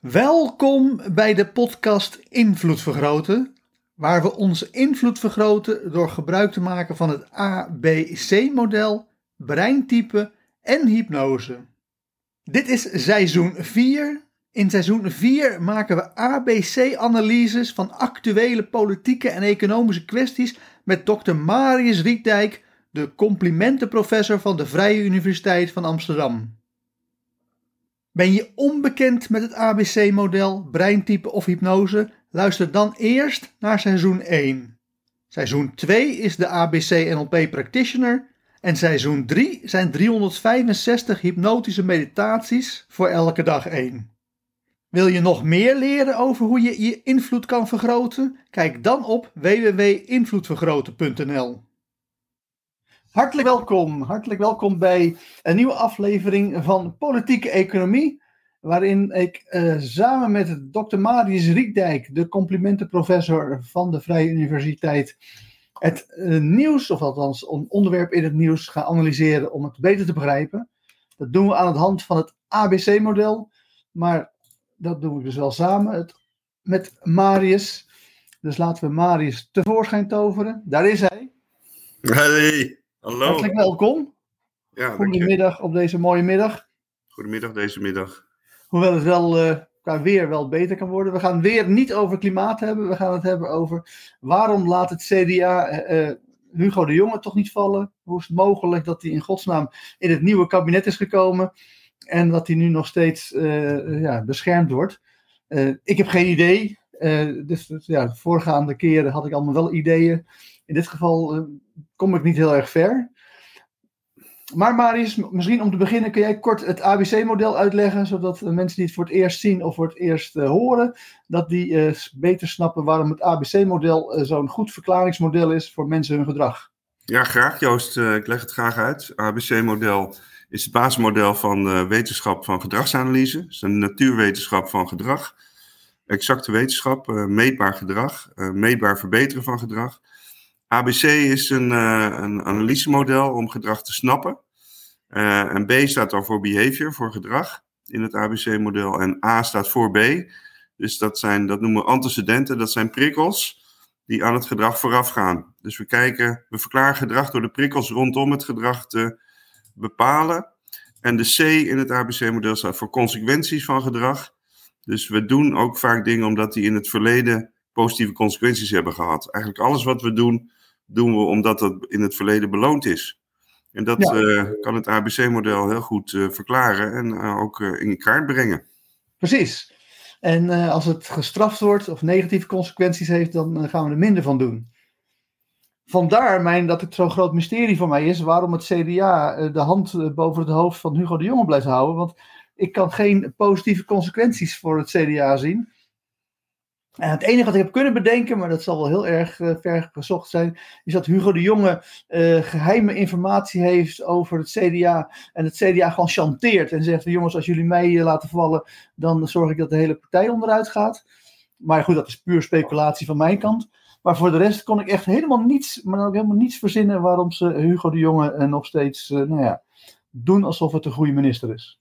Welkom bij de podcast Invloed Vergroten, waar we onze invloed vergroten door gebruik te maken van het ABC-model, breintype en hypnose. Dit is seizoen 4. In seizoen 4 maken we ABC-analyses van actuele politieke en economische kwesties met Dr. Marius Rietdijk, de complimentenprofessor van de Vrije Universiteit van Amsterdam. Ben je onbekend met het ABC-model, breintype of hypnose? Luister dan eerst naar seizoen 1. Seizoen 2 is de ABC-NLP Practitioner en seizoen 3 zijn 365 hypnotische meditaties voor elke dag 1. Wil je nog meer leren over hoe je je invloed kan vergroten? Kijk dan op www.invloedvergroten.nl. Hartelijk welkom, hartelijk welkom bij een nieuwe aflevering van Politieke Economie, waarin ik uh, samen met Dr. Marius Riekdijk, de complimentenprofessor van de Vrije Universiteit, het uh, nieuws, of althans een onderwerp in het nieuws, ga analyseren om het beter te begrijpen. Dat doen we aan de hand van het ABC-model, maar dat doen we dus wel samen met Marius. Dus laten we Marius tevoorschijn toveren. Daar is hij. Hey. Hallo. Hartelijk welkom. Ja, Goedemiddag op deze mooie middag. Goedemiddag deze middag. Hoewel het wel uh, qua weer wel beter kan worden. We gaan weer niet over klimaat hebben. We gaan het hebben over waarom laat het CDA uh, Hugo de Jonge toch niet vallen? Hoe is het mogelijk dat hij in godsnaam in het nieuwe kabinet is gekomen en dat hij nu nog steeds uh, ja, beschermd wordt? ik heb geen idee. dus, dus ja, de voorgaande keren had ik allemaal wel ideeën. In dit geval uh, kom ik niet heel erg ver. Maar Marius, misschien om te beginnen, kun jij kort het ABC-model uitleggen, zodat mensen die het voor het eerst zien of voor het eerst uh, horen, dat die beter snappen waarom het ABC-model zo'n goed verklaringsmodel is voor mensen hun gedrag. Ja, graag Joost. ik leg het graag uit. ABC-model is het basismodel van wetenschap van gedragsanalyse. Het is een natuurwetenschap van gedrag. Exacte wetenschap, meetbaar gedrag, meetbaar verbeteren van gedrag. ABC is een, uh, een analysemodel om gedrag te snappen. Uh, en B staat dan voor behavior, voor gedrag in het ABC-model. En A staat voor B. Dus dat, zijn, dat noemen we antecedenten, dat zijn prikkels die aan het gedrag voorafgaan. Dus we kijken, we verklaren gedrag door de prikkels rondom het gedrag te bepalen. En de C in het ABC-model staat voor consequenties van gedrag. Dus we doen ook vaak dingen omdat die in het verleden positieve consequenties hebben gehad. Eigenlijk alles wat we doen, doen we omdat dat in het verleden beloond is. En dat ja. uh, kan het ABC-model heel goed uh, verklaren en uh, ook in kaart brengen. Precies. En als het gestraft wordt of negatieve consequenties heeft, dan gaan we er minder van doen. Vandaar mijn, dat het zo'n groot mysterie voor mij is waarom het CDA de hand boven het hoofd van Hugo de Jonge blijft houden. Want ik kan geen positieve consequenties voor het CDA zien. En het enige wat ik heb kunnen bedenken, maar dat zal wel heel erg uh, ver gezocht zijn, is dat Hugo de Jonge uh, geheime informatie heeft over het CDA. En het CDA gewoon chanteert en zegt: jongens, als jullie mij laten vallen, dan zorg ik dat de hele partij onderuit gaat. Maar goed, dat is puur speculatie van mijn kant. Maar voor de rest kon ik echt helemaal niets, maar ook helemaal niets verzinnen waarom ze Hugo de Jonge nog steeds, nou ja, doen alsof het een goede minister is.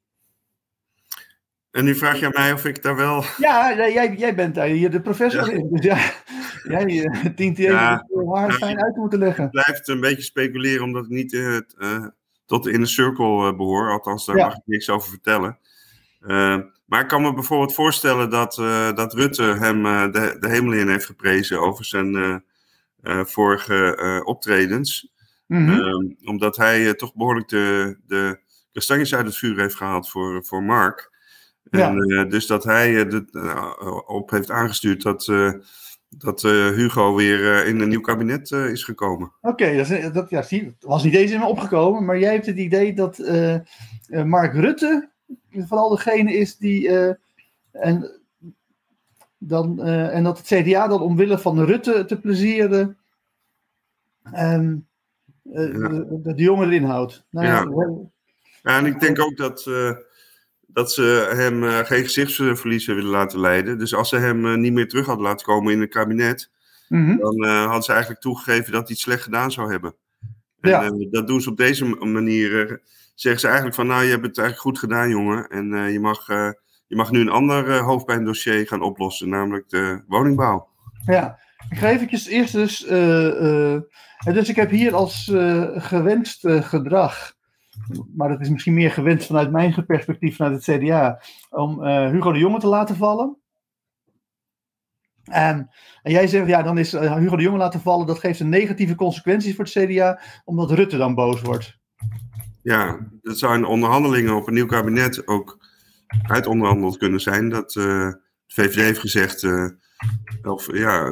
En nu vraag je aan mij of ik daar wel. Ja, jij, jij bent daar hier de professor ja. in. Dus ja, jij uh, dient hier ja, even haar fijn uit te moeten leggen. Het blijft een beetje speculeren, omdat ik niet uh, uh, tot de inner circle behoor. Althans, daar ja. mag ik niks over vertellen. maar ik kan me bijvoorbeeld voorstellen dat, dat Rutte hem de, de hemel in heeft geprezen over zijn vorige optredens. Mm -hmm. omdat hij toch behoorlijk de, de kastanjes uit het vuur heeft gehaald voor, voor Mark. En, ja. uh, dus dat hij uh, uh, op heeft aangestuurd dat, dat Hugo weer in een nieuw kabinet is gekomen. Oké, okay, dat, dat ja, zie, was niet eens in me opgekomen, maar jij hebt het idee dat Mark Rutte vooral degene is die En, dan, eh, en dat het CDA dan omwille van Rutte te plezieren eh, Ja. de, de jongen erin houdt. Nou, ja. Ja. en ik denk ook dat, eh, dat ze hem eh, geen gezichtsverlies willen laten leiden. Dus als ze hem eh, niet meer terug hadden laten komen in het kabinet, Mhm. dan eh, hadden ze eigenlijk toegegeven dat hij het slecht gedaan zou hebben. En Ja. dat doen ze op deze manier. zeggen ze eigenlijk van, nou, je hebt het eigenlijk goed gedaan, jongen. En je, mag, je mag nu een ander hoofdpijndossier gaan oplossen, namelijk de woningbouw. Ja, ik ga eventjes eerst dus. dus ik heb hier als gewenst gedrag. Maar dat is misschien meer gewenst vanuit mijn perspectief, vanuit het CDA. Om eh, Hugo de Jonge te laten vallen. En, en jij zegt, ja, dan is eh, Hugo de Jonge laten vallen. Dat geeft een negatieve consequenties voor het CDA. Omdat Rutte dan boos wordt. Ja, dat zou in onderhandelingen op een nieuw kabinet ook uitonderhandeld kunnen zijn. Dat eh, de VVD heeft gezegd, of ja,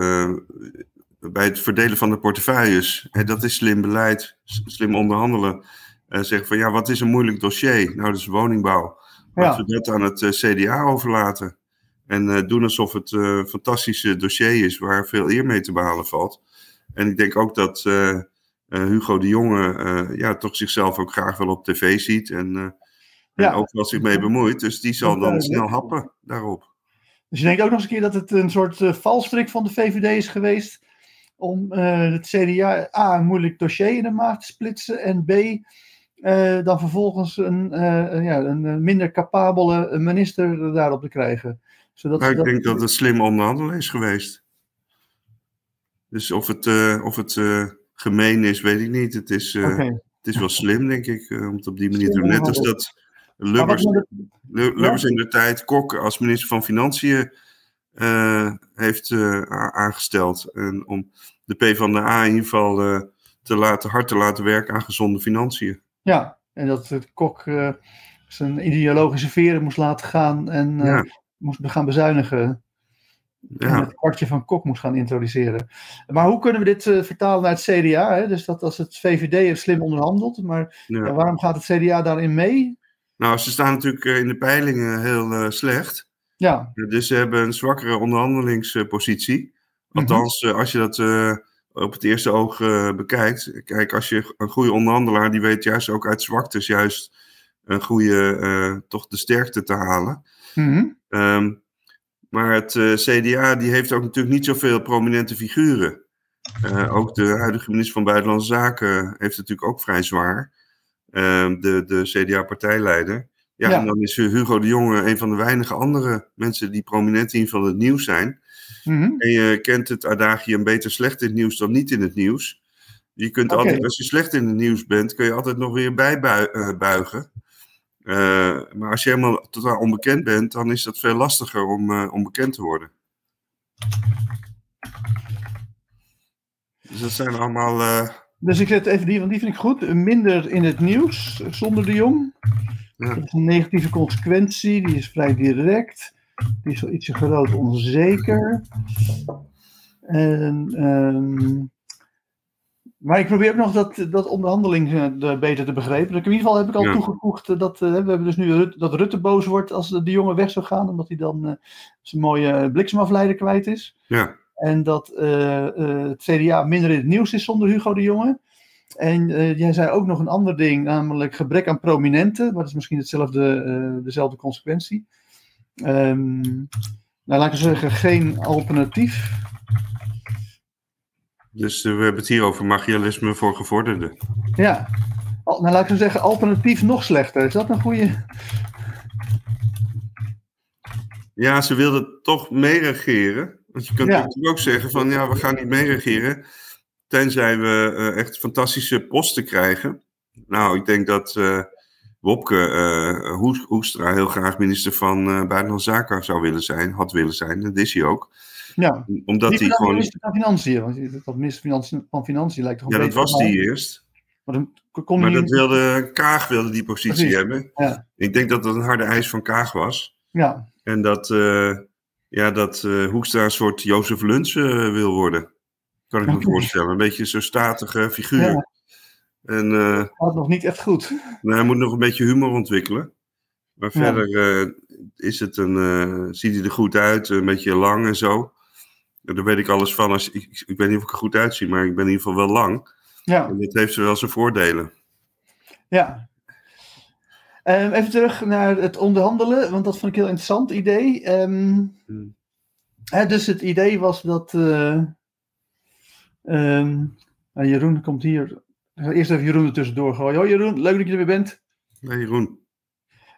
bij het verdelen van de portefeuilles, hè, dat is slim beleid, slim onderhandelen. Zeggen van ja, wat is een moeilijk dossier? Nou, dat is woningbouw. Laten we dat aan het eh, CDA overlaten. En eh, doen alsof het eh, een fantastische dossier is waar veel eer mee te behalen valt. En ik denk ook dat Hugo de Jonge ja, toch zichzelf ook graag wel op tv ziet. En, Ja. en ook wel zich mee bemoeit. Dus die zal dan snel happen daarop. Dus je denkt ook nog eens een keer dat het een soort valstrik van de VVD is geweest. Om het CDA A een moeilijk dossier in de maag te splitsen. En B eh, dan vervolgens een, eh, ja, een eh, minder capabele minister daarop te krijgen. Zodat Maar ik denk dat het slim onderhandelen is geweest. Dus of het, of het gemeen is, weet ik niet. Het is, het is wel slim, denk ik, om het op die manier te doen. Net als dat Lubbers, Lubbers in de tijd Kok als minister van Financiën heeft aangesteld. En om de PvdA in ieder geval te laten, hard te laten werken aan gezonde financiën. Ja, en dat het kok eh, zijn ideologische veren moest laten gaan en eh, Ja. moest gaan bezuinigen. En Ja, het kwartje van Kok moest gaan introduceren. Maar hoe kunnen we dit eh, vertalen naar het CDA? Hè? Dus dat als het VVD heeft slim onderhandeld, maar ja. ja, waarom gaat het CDA daarin mee? Nou, ze staan natuurlijk in de peilingen heel slecht. Ja, Dus ze hebben een zwakkere onderhandelingspositie. Althans, eh, als je dat op het eerste oog eh, bekijkt. Kijk, als je een goede onderhandelaar, die weet juist ook uit zwaktes juist een goede, eh, toch de sterkte te halen. Mhm. Ehm, maar het eh, CDA die heeft ook natuurlijk niet zoveel prominente figuren. Ook de huidige minister van Buitenlandse Zaken heeft het natuurlijk ook vrij zwaar. Ehm, de de CDA-partijleider. Ja, Ja. en dan is Hugo de Jonge een van de weinige andere mensen die prominent in van het nieuws zijn. Mhm. En je kent het adagium beter slecht in het nieuws dan niet in het nieuws. Je kunt altijd, als je slecht in het nieuws bent, kun je altijd nog weer bijbuigen. Eh maar als je helemaal totaal onbekend bent, dan is dat veel lastiger om, eh, om bekend te worden. Dus dat zijn allemaal. eh, Dus ik zet even die, want die vind ik goed. Minder in het nieuws, zonder de jong. Ja. Dat is een negatieve consequentie, die is vrij direct. Die is wel ietsje groot onzeker. En, ehm, maar ik probeer ook nog dat, dat onderhandeling eh, beter te begrijpen. In ieder geval heb ik al Ja. toegevoegd dat eh, we hebben dus nu Rut- dat Rutte boos wordt als de, de jongen weg zou gaan, omdat hij dan eh, zijn mooie bliksemafleider kwijt is. ja, En dat het CDA minder in het nieuws is zonder Hugo de Jonge. En jij zei ook nog een ander ding, namelijk gebrek aan prominenten. Maar dat is misschien hetzelfde, dezelfde consequentie. Ehm, nou, laat ik zeggen, geen alternatief. dus eh, we hebben het hier over magialisme voor gevorderden. Ja, Al- nou, laat ik zo zeggen, alternatief nog slechter. Is dat een goede... Ja, ze wilden toch meeregeren. Want je kunt Ja. natuurlijk ook zeggen van ja, we gaan niet meeregeren. Tenzij we eh, echt fantastische posten krijgen. Nou, ik denk dat eh, Wopke eh, Hoes- Hoekstra heel graag minister van eh Buitenlandse Zaken zou willen zijn, had willen zijn. Dat is hij ook. Ja, Omdat hij gewoon. minister van Financiën. Want dat minister van Financiën, lijkt toch Ja, dat was die eerst. Maar dan kon Maar dat wilde, Kaag wilde die positie Precies. hebben. Ja. Ik denk dat dat een harde eis van Kaag was. Ja, En dat, eh, ja, dat Hoekstra een soort Jozef Luns wil worden. Kan ik me voorstellen. Een beetje zo'n statige figuur. Ja. En eh, gaat nog niet echt goed. nou, hij moet nog een beetje humor ontwikkelen. Maar Ja. verder, eh, is het een, eh, ziet hij er goed uit, een beetje lang en zo. Daar weet ik alles van. Als, ik, ik weet niet of ik er goed uitzie, maar ik ben in ieder geval wel lang. Ja, En dit heeft wel zijn voordelen. ja. Ehm, even terug naar het onderhandelen, want dat vond ik een heel interessant idee. Ehm, Hmm. hè, dus het idee was dat. eh, ehm, nou, Jeroen komt hier. Ik ga Eerst even Jeroen er tussendoor gooien. Hoi Jeroen, leuk dat je er weer bent. Nee, Jeroen.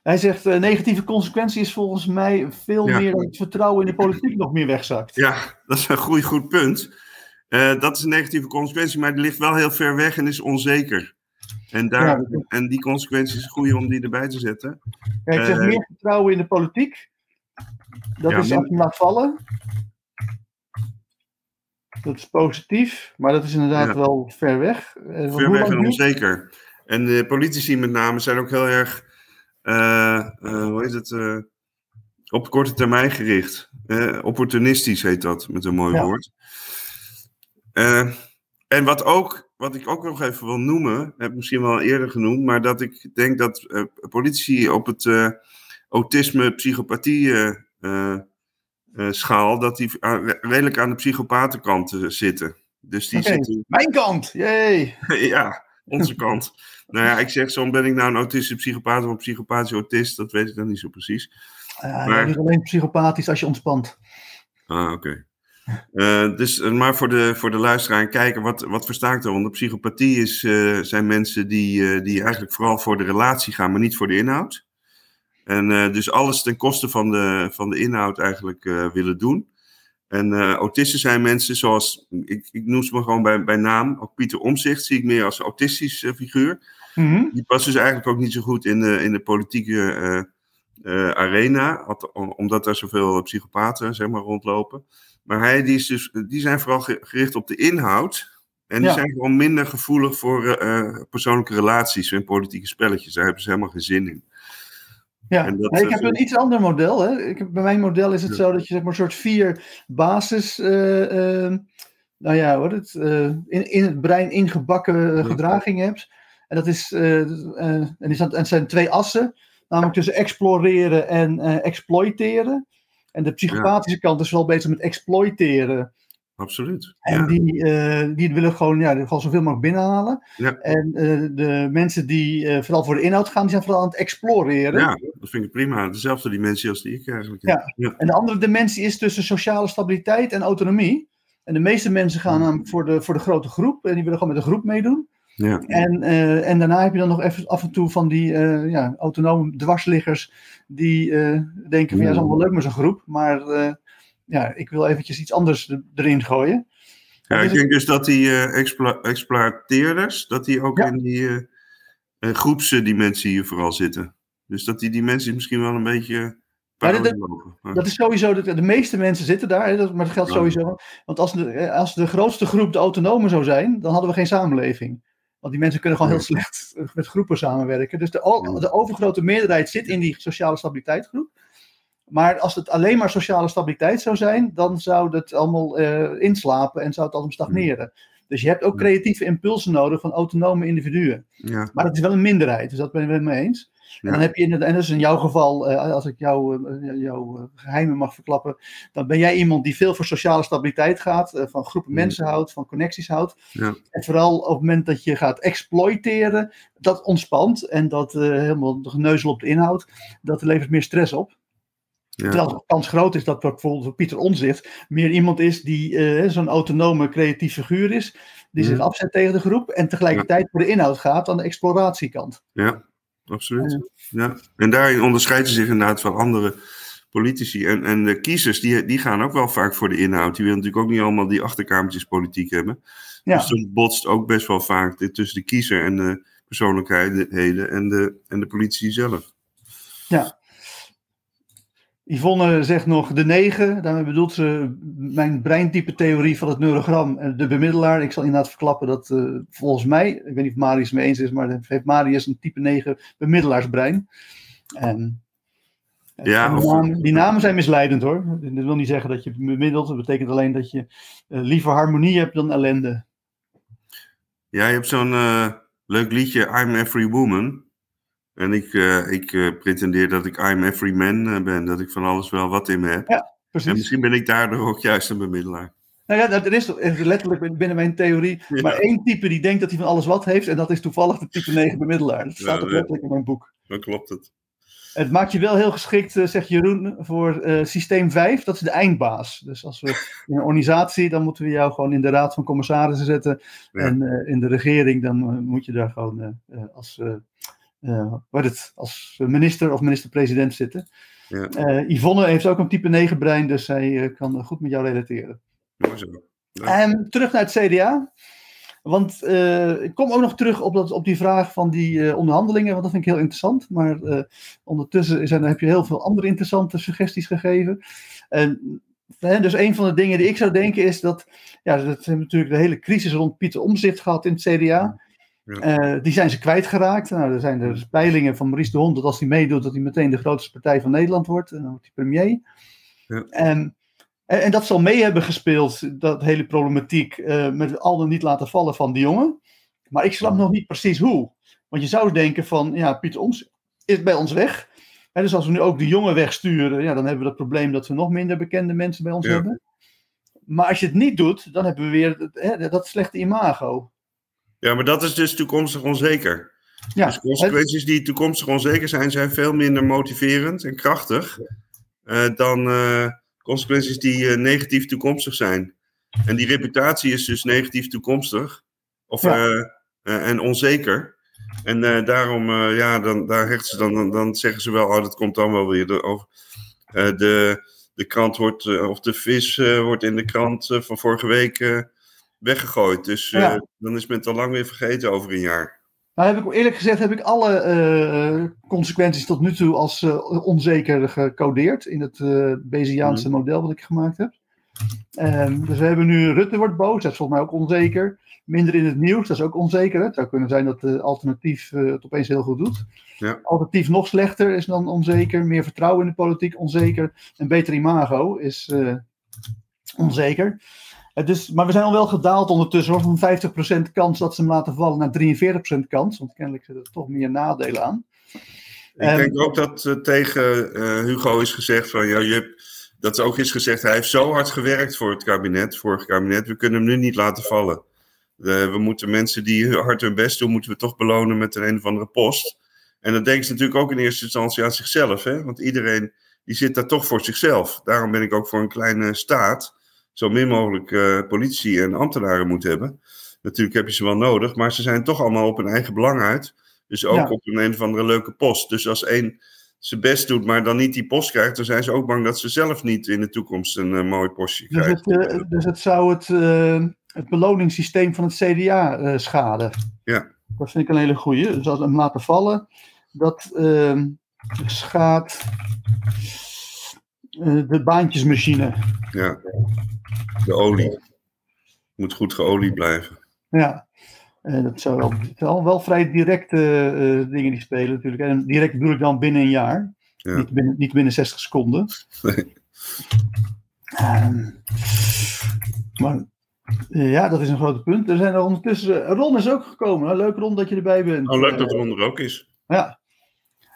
Hij zegt: eh, negatieve consequentie is volgens mij veel Ja. meer dat het vertrouwen in de politiek nog meer wegzakt. Ja, dat is een goed, goed punt. Eh, dat is een negatieve consequentie, maar die ligt wel heel ver weg en is onzeker. En, daar, Ja, en die consequentie is goed om die erbij te zetten. Kijk, ik zeg Eh, meer vertrouwen in de politiek. Dat Ja, is je laat vallen. Dat is positief, maar dat is inderdaad Ja. wel ver weg. Eh, Ver weg en onzeker. En de politici met name zijn ook heel erg, eh, eh, hoe heet het, op korte termijn gericht. Opportunistisch heet dat, met een mooi Ja. woord. En wat, ook, wat ik ook nog even wil noemen, heb ik misschien wel eerder genoemd, maar dat ik denk dat politici op het autisme-psychopathie eh, eh, schaal, dat die aan- redelijk aan de psychopatenkant eh, zitten. Dus die zitten Mijn kant, jee. ja, onze kant. nou ja, ik zeg zo, ben ik nou een autistische psychopaat of een psychopathische autist? Dat weet ik dan niet zo precies. Uh, Maar- alleen psychopathisch als je ontspant. Ah, oké. Eh, dus, eh, maar voor de, voor de luisteraar en kijker, wat, wat versta ik daaronder? Psychopathie is, eh, zijn mensen die, eh, die eigenlijk vooral voor de relatie gaan, maar niet voor de inhoud. En eh, dus alles ten koste van de, van de inhoud eigenlijk eh, willen doen. En eh, autisten zijn mensen zoals, ik, ik noem ze maar gewoon bij, bij naam, ook Pieter Omzicht zie ik meer als autistisch eh, figuur. Mhm. Die past dus eigenlijk ook niet zo goed in de, in de politieke arena, omdat daar zoveel psychopaten zeg maar, rondlopen. Maar hij, die, is dus, die zijn vooral ge- gericht op de inhoud. En die Ja. zijn gewoon minder gevoelig voor persoonlijke relaties en politieke spelletjes. Daar hebben ze helemaal geen zin in. Ja, En dat, nee, ik heb een iets ander model. Hè. Ik heb, bij mijn model is het Ja. zo dat je zeg maar, een soort vier basis. eh, eh, nou ja, hoor, het, eh, in, in het brein ingebakken eh, gedraging hebt. En dat is. en, is dat, en het zijn twee assen. Namelijk tussen exploreren en exploiteren. En de psychopathische kant is wel bezig met exploiteren. Absoluut. En Ja. die, eh, die willen gewoon, ja, gewoon zoveel mogelijk binnenhalen. Ja. En eh, de mensen die eh, vooral voor de inhoud gaan, die zijn vooral aan het exploreren. ja, dat vind ik prima. Dezelfde dimensie als die ik eigenlijk Ja. heb. Ja. En de andere dimensie is tussen sociale stabiliteit en autonomie. En de meeste mensen gaan namelijk voor de, voor de grote groep. En die willen gewoon met de groep meedoen. Ja. En, en daarna heb je dan nog even af en toe van die eh, ja, autonome dwarsliggers. Die denken van ja, het is allemaal leuk met zo'n groep. Maar ja, ik wil eventjes iets anders er- erin gooien. Ja, ik denk dus dat die explo- exploiteerders, dat die ook Ja. in die eh, groepsdimensie hier vooral zitten. Dus dat die dimensies misschien wel een beetje Ja, dat- is sowieso, de, de meeste mensen zitten daar, hè, dat, maar dat geldt sowieso. Want als de, als de grootste groep de autonomen zou zijn, dan hadden we geen samenleving. Want die mensen kunnen gewoon heel slecht met groepen samenwerken. Dus de, de overgrote meerderheid zit in die sociale stabiliteitsgroep. Maar als het alleen maar sociale stabiliteit zou zijn, dan zou het allemaal eh, inslapen en zou het allemaal stagneren. Dus je hebt ook creatieve impulsen nodig van autonome individuen. ja, Maar dat is wel een minderheid, dus dat ben ik het mee eens. Ja. En dan heb je inderdaad, en dat is in jouw geval, eh, als ik jou, eh, jouw eh, geheimen mag verklappen, dan ben jij iemand die veel voor sociale stabiliteit gaat, van groepen Ja. mensen houdt, van connecties houdt. Ja. En vooral op het moment dat je gaat exploiteren, dat ontspant en dat helemaal de geneuzel op de inhoud, dat levert meer stress op. ja. Terwijl de kans groot is dat bijvoorbeeld voor Pieter Onzicht meer iemand is die eh, zo'n autonome creatief figuur is, die Ja. zich afzet tegen de groep en tegelijkertijd voor de inhoud gaat aan de exploratiekant. Ja, absoluut. Ja. En daarin onderscheidt ze zich inderdaad van andere politici. En, en de kiezers, die, die gaan ook wel vaak voor de inhoud. Die willen natuurlijk ook niet allemaal die achterkamertjes politiek hebben. Ja. Dus dat botst ook best wel vaak tussen de kiezer en de persoonlijkheden en de, en de politici zelf. Yvonne zegt nog de negen. Daarmee bedoelt ze mijn breintype theorie van het neurogram. eh, De bemiddelaar. Ik zal inderdaad verklappen dat eh, volgens mij, ik weet niet of Marius het mee eens is, maar heeft Marius een type 9 bemiddelaarsbrein. En, eh, Ja, en die, namen, die namen zijn misleidend hoor. Dat wil niet zeggen dat je bemiddelt. Dat betekent alleen dat je eh, liever harmonie hebt dan ellende. Ja, je hebt zo'n leuk liedje, I'm Every Woman. En ik, uh, ik uh, pretendeer dat ik I'm every man uh, ben, dat ik van alles wel wat in me heb. Ja, precies. En misschien ben ik daardoor ook juist een bemiddelaar. Nou ja, er is letterlijk binnen mijn theorie ja. maar één type die denkt dat hij van alles wat heeft. En dat is toevallig de type 9 bemiddelaar. Dat staat ook letterlijk in mijn boek. Dan klopt het. Het maakt je wel heel geschikt, zegt Jeroen, voor uh, systeem 5. Dat is de eindbaas. Dus als we in een organisatie, dan moeten we jou gewoon in de raad van commissarissen zetten. Ja. En uh, in de regering, dan uh, moet je daar gewoon als, wat het, als minister of minister-president zitten. Ja. Yvonne heeft ook een type 9 brein, dus zij kan goed met jou relateren. En terug naar het CDA. Want uh, ik kom ook nog terug op, dat, op die vraag van die uh, onderhandelingen, want dat vind ik heel interessant. Maar uh, ondertussen zijn, heb je heel veel andere interessante suggesties gegeven. En, hè, dus een van de dingen die ik zou denken is dat, ja, dat hebben natuurlijk de hele crisis rond Pieter Omzicht gehad in het CDA. Ja. die zijn ze kwijtgeraakt. Nou, er zijn dus peilingen van Maurice de Hond dat als hij meedoet, dat hij meteen de grootste partij van Nederland wordt. En dan wordt hij premier. Ja. En en, en, dat zal mee hebben gespeeld, dat hele problematiek, uh, met al dan niet laten vallen van die jongen. Maar ik snap nog niet precies hoe. Want je zou denken van, ja, Pieter Oms is bij ons weg. En dus als we nu ook de jongen wegsturen, ja, dan hebben we dat probleem dat we nog minder bekende mensen bij ons Ja. hebben. Maar als je het niet doet, dan hebben we weer hè, dat slechte imago. Ja, maar dat is dus toekomstig onzeker. Ja, dus consequenties die toekomstig onzeker zijn, zijn veel minder motiverend en krachtig eh, dan eh, consequenties die eh, negatief toekomstig zijn. En die reputatie is dus negatief toekomstig of, Ja. en onzeker. En daarom, ja, dan, daar hechten ze dan, dan, dan zeggen ze wel, oh, dat komt dan wel weer de, de, de krant wordt, of de vis wordt in de krant van vorige week weggegooid. Dus eh, Ja. dan is men het al lang weer vergeten over een jaar. Nou heb ik eerlijk gezegd heb ik alle eh, consequenties tot nu toe als eh, onzeker gecodeerd in het Bayesiaanse model wat ik gemaakt heb. Ehm, dus we hebben nu Rutte wordt boos, dat is volgens mij ook onzeker. Minder in het nieuws, dat is ook onzeker. hè. Het zou kunnen zijn dat de alternatief het opeens heel goed doet. Ja. Alternatief nog slechter is dan onzeker. Meer vertrouwen in de politiek, onzeker. Een beter imago is onzeker. Maar we zijn al wel gedaald ondertussen hoor, van 50% kans dat ze hem laten vallen naar 43% kans. Want kennelijk zitten er toch meer nadelen aan. Ik Ehm, denk ook dat eh, tegen eh, Hugo is gezegd van, ja, je hebt, dat er ook is gezegd, hij heeft zo hard gewerkt voor het kabinet, vorig kabinet, we kunnen hem nu niet laten vallen. We moeten mensen die hard hun best doen, moeten we toch belonen met een, een of andere post. En dat denken ze natuurlijk ook in eerste instantie aan zichzelf, hè? want iedereen die zit daar toch voor zichzelf. Daarom ben ik ook voor een kleine staat, zo min mogelijk eh, politie en ambtenaren moet hebben. Natuurlijk heb je ze wel nodig, maar ze zijn toch allemaal op hun eigen belang uit. Dus ook Ja. op een, een of andere leuke post. Dus als één zijn best doet, maar dan niet die post krijgt, dan zijn ze ook bang dat ze zelf niet in de toekomst een eh, mooi postje Dus krijgen. het, eh, dus het zou het, het beloningssysteem van het CDA schaden. Ja. Dat vind ik een hele goeie. Dus als hem laten vallen, dat ehm schaadt eh, de baantjesmachine. Ja. De olie. Moet goed geolied blijven. Ja. Eh, dat zou wel, zijn al wel vrij directe eh, dingen die spelen natuurlijk. En direct bedoel ik dan binnen een jaar. Ja. Niet, binnen, niet binnen 60 seconden. Nee. Ehm, maar eh, ja, dat is een groot punt. Er zijn er ondertussen. eh, Ron is ook gekomen. Leuk Ron dat je erbij bent. Oh, leuk dat Eh, Ron er ook is. Ja.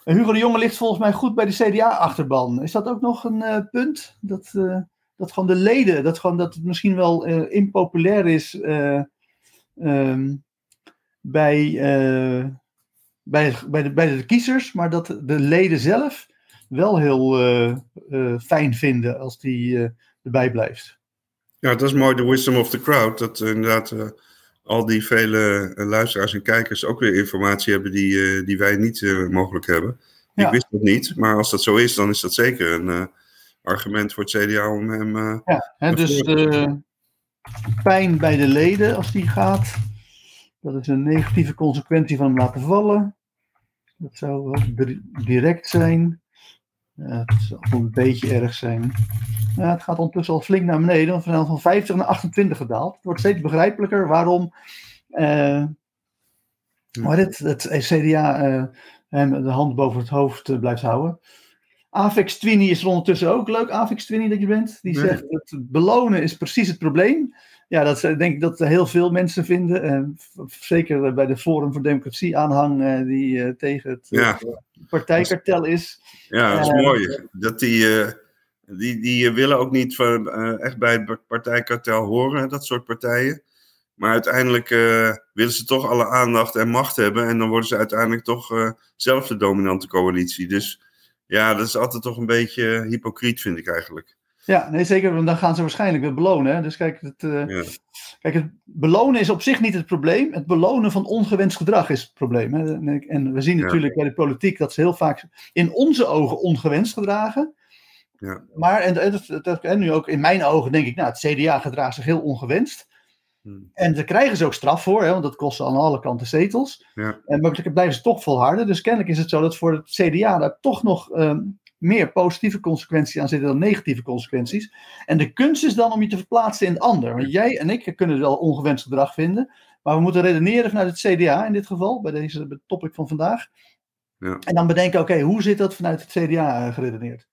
Hugo de Jonge ligt volgens mij goed bij de CDA-achterban. Is dat ook nog een eh, punt? Dat, eh, dat gewoon de leden, dat, gewoon, dat het misschien wel eh, impopulair is eh, ehm, bij, bij, bij, de, bij de kiezers, maar dat de leden zelf wel heel fijn vinden als die erbij blijft. Ja, dat is mooi, de wisdom of the crowd. Dat inderdaad al die vele eh, luisteraars en kijkers ook weer informatie hebben die, eh, die wij niet eh, mogelijk hebben. Ja. Ik wist dat niet, maar als dat zo is, dan is dat zeker een argument voor het CDA om hem... Ja, hè, dus pijn bij de leden als die gaat. Dat is een negatieve consequentie van hem laten vallen. Dat zou wel direct zijn. Het zal een beetje erg zijn. Ja, het gaat ondertussen al flink naar beneden. Van, van 50 naar 28 gedaald. Het wordt steeds begrijpelijker waarom eh, maar het, het CDA eh, hem de hand boven het hoofd eh, blijft houden. Avix Twini is er ondertussen ook leuk. Avix Twini dat je bent. Die zegt dat belonen is precies het probleem. Ja, dat eh, denk ik dat heel veel mensen vinden. Eh, zeker bij de Forum voor Democratie aanhang eh, die eh, tegen het eh, Ja. partijkartel is. Ja, dat is Eh, mooi. Dat die, eh, die, die willen ook niet van, eh, echt bij het partijkartel horen, dat soort partijen. Maar uiteindelijk eh, willen ze toch alle aandacht en macht hebben. En dan worden ze uiteindelijk toch eh, zelf de dominante coalitie. Dus ja, dat is altijd toch een beetje hypocriet, vind ik eigenlijk. Ja, nee, zeker. Want dan gaan ze waarschijnlijk weer belonen. Hè? Dus kijk het, eh, Ja. kijk, het belonen is op zich niet het probleem. Het belonen van ongewenst gedrag is het probleem. Hè? En- we zien Ja. natuurlijk bij de politiek dat ze heel vaak in onze ogen ongewenst gedragen. Ja. Maar, en, en, dat- dat- en nu ook in mijn ogen denk ik, nou, het CDA gedraagt zich heel ongewenst. Hmm. En daar krijgen ze ook straf voor, hè, want dat kost ze aan alle kanten zetels. Ja. En, maar blijven ze toch volharden. Dus kennelijk is het zo dat voor het CDA daar toch nog ehm, meer positieve consequenties aan zitten dan negatieve consequenties. En de kunst is dan om je te verplaatsen in het ander. Want jij en ik kunnen wel ongewenst gedrag vinden. Maar we moeten redeneren vanuit het CDA in dit geval, bij deze topic van vandaag. Ja. En dan bedenken, oké, hoe zit dat vanuit het CDA eh, geredeneerd?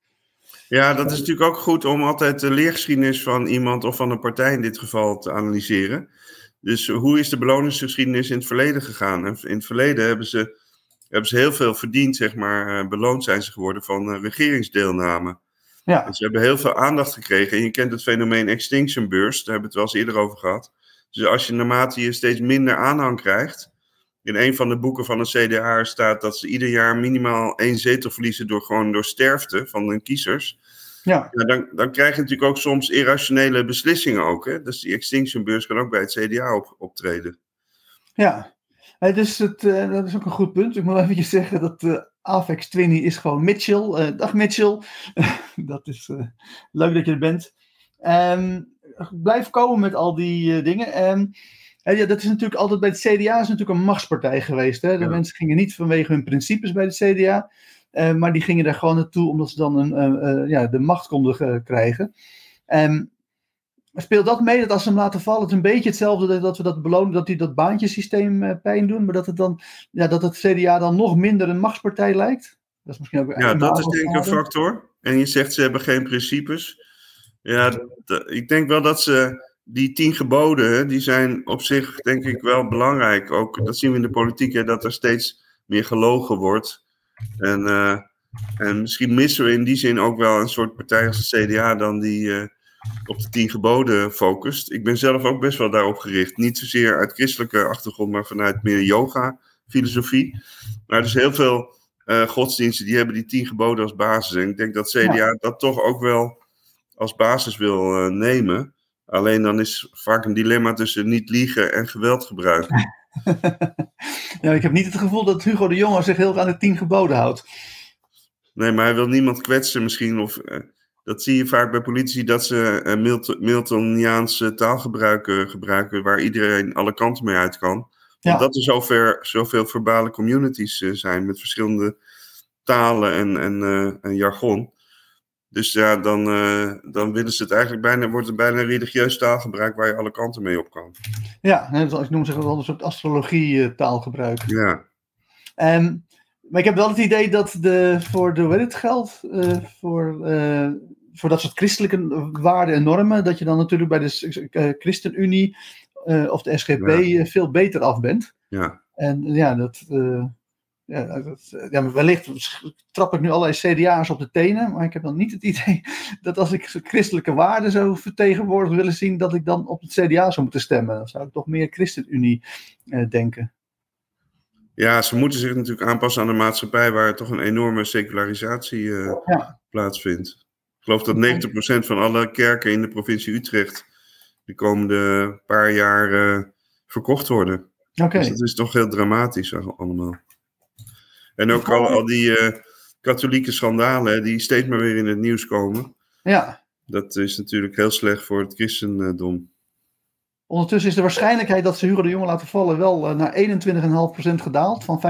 Ja, dat is natuurlijk ook goed om altijd de leergeschiedenis van iemand of van een partij in dit geval te analyseren. Dus hoe is de beloningsgeschiedenis in het verleden gegaan? En in het verleden hebben ze, hebben ze heel veel verdiend, zeg maar. eh, Beloond zijn ze geworden van eh, regeringsdeelname. Ja, Dus ze hebben heel veel aandacht gekregen. En je kent het fenomeen extinction burst, daar hebben we het wel eens eerder over gehad. Dus als je naarmate je steeds minder aanhang krijgt. In een van de boeken van de CDA staat dat ze ieder jaar minimaal één zetel verliezen door gewoon door sterfte van hun kiezers. ja, Ja, dan, dan krijg je natuurlijk ook soms irrationele beslissingen ook. Hè? Dus die extinction beurs kan ook bij het CDA op, optreden. ja. Dus het, eh, dat is ook een goed punt. Ik moet eventjes zeggen dat eh Avex Twinny is gewoon Mitchell. Eh, dag Mitchell. dat is leuk dat je er bent. Ehm, blijf komen met al die dingen. Ehm, eh, ja, dat is natuurlijk altijd bij het CDA is natuurlijk een machtspartij geweest. Hè? De Ja. mensen gingen niet vanwege hun principes bij het CDA. eh, maar die gingen daar gewoon naartoe omdat ze dan een, ja, de macht konden krijgen. Ehm, speelt dat mee dat als ze hem laten vallen, het een beetje hetzelfde dat- dat we dat belonen, dat die dat baantjesysteem eh, pijn doen, maar dat het dan, ja, dat het CDA dan nog minder een machtspartij lijkt? Dat is misschien ook Ja, dat is denk ik een factor. En je zegt ze hebben geen principes. Ja, ik denk wel dat ze die tien geboden, die zijn op zich denk ik wel belangrijk. Ook dat zien we in de politiek, hè, dat er steeds meer gelogen wordt. En, eh, en misschien missen we in die zin ook wel een soort partij als de CDA dan die eh, op de tien geboden focust. Ik ben zelf ook best wel daarop gericht. Niet zozeer uit christelijke achtergrond, maar vanuit meer yoga-filosofie. Maar er is heel veel eh, godsdiensten die hebben die tien geboden als basis. En ik denk dat CDA dat toch ook wel als basis wil eh, nemen. Alleen dan is vaak een dilemma tussen niet liegen en geweld gebruiken. ja, ik heb niet het gevoel dat Hugo de Jonge zich heel aan de tien geboden houdt. Nee, maar hij wil niemand kwetsen misschien. Of, eh, dat zie je vaak bij politici, dat ze eh, Milton, Miltoniaanse taalgebruik eh, gebruiken, waar iedereen alle kanten mee uit kan. Ja. Omdat er zover, zoveel verbale communities eh, zijn met verschillende talen en, en, en jargon. Dus ja, dan, dan willen ze het eigenlijk bijna, wordt het bijna religieus taalgebruik waar je alle kanten mee op kan. Ja, ik noem ze wel een soort astrologie-taalgebruik. Ja, Ehm, maar ik heb wel het idee dat de, voor de, hoe het geld, eh, voor, voor dat soort christelijke waarden en normen, dat je dan natuurlijk bij de eh, ChristenUnie eh, of de SGP Ja. eh, veel beter af bent. ja. En ja, dat, ja, dat, ja, wellicht trap ik nu allerlei CDA's op de tenen, maar ik heb dan niet het idee dat als ik christelijke waarden zou vertegenwoordigd willen zien, dat ik dan op het CDA zou moeten stemmen. Dan zou ik toch meer ChristenUnie eh, denken. ja, ze moeten zich natuurlijk aanpassen aan de maatschappij waar toch een enorme secularisatie eh, Ja. plaatsvindt. Ik geloof dat 90% van alle kerken in de provincie Utrecht de komende paar jaar eh, verkocht worden. Oké. Dus dat is toch heel dramatisch al- allemaal. En ook al, al die eh, katholieke schandalen die steeds maar weer in het nieuws komen. Ja, Dat is natuurlijk heel slecht voor het christendom. ondertussen is de waarschijnlijkheid dat ze Hugo de Jonge laten vallen wel eh, naar 21,5% gedaald van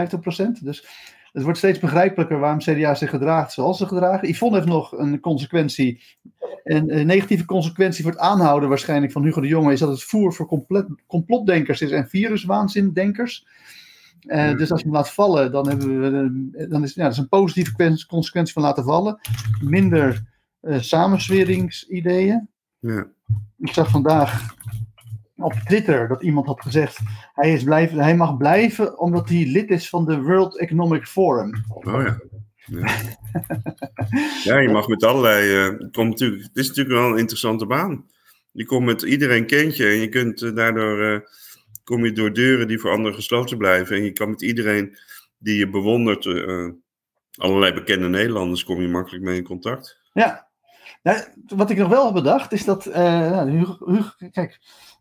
50%. Dus het wordt steeds begrijpelijker waarom CDA zich gedraagt zoals ze gedragen. Yvonne heeft nog een consequentie. En een negatieve consequentie voor het aanhouden waarschijnlijk van Hugo de Jonge is dat het voer voor complet, complotdenkers is en viruswaanzindenkers. Uh, Dus als je hem laat vallen, dan, hebben we, dan is ja, dat is een positieve consequentie van laten vallen. Minder uh, samensweringsideeën. Ja. Ik zag vandaag op Twitter dat iemand had gezegd: hij, is blijven, hij mag blijven omdat hij lid is van de World Economic Forum. Oh ja. Ja. ja, je mag met allerlei. Uh, komt natuurlijk, het is natuurlijk wel een interessante baan. Je komt met iedereen kent en je kunt uh, daardoor. Uh, kom je door deuren die voor anderen gesloten blijven. En je kan met iedereen die je bewondert. allerlei bekende Nederlanders kom je makkelijk mee in contact. Ja. Nou, wat ik nog wel heb bedacht is dat. Nou, Hugo, Hugo, kijk.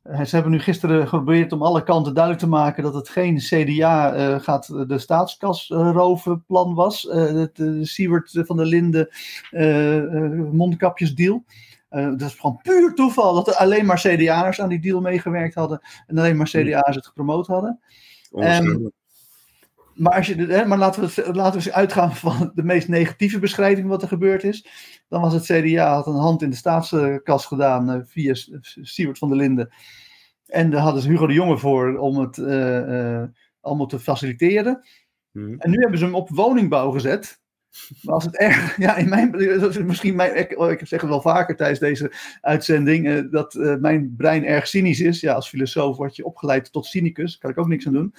Ze hebben nu gisteren geprobeerd om alle kanten duidelijk te maken dat het geen CDA uh, gaat de staatskas uh, roven plan was. Het Siewert van der Linden mondkapjesdeal. dat is gewoon puur toeval dat er alleen maar CDA'ers aan die deal meegewerkt hadden en alleen maar CDA'ers het gepromoot hadden. Um, maar, als je, hè, maar laten, we, laten we eens uitgaan van de meest negatieve beschrijving wat er gebeurd is. Dan was het CDA had een hand in de staatskas gedaan uh, via Siewert van der Linden. En daar hadden ze Hugo de Jonge voor om het uh, uh, allemaal te faciliteren. Hmm. En nu hebben ze hem op woningbouw gezet. Maar als het erg, ja, in mijn, misschien mijn, ik, ik zeg het wel vaker tijdens deze uitzending, dat mijn brein erg cynisch is. Ja, als filosoof word je opgeleid tot cynicus, daar kan ik ook niks aan doen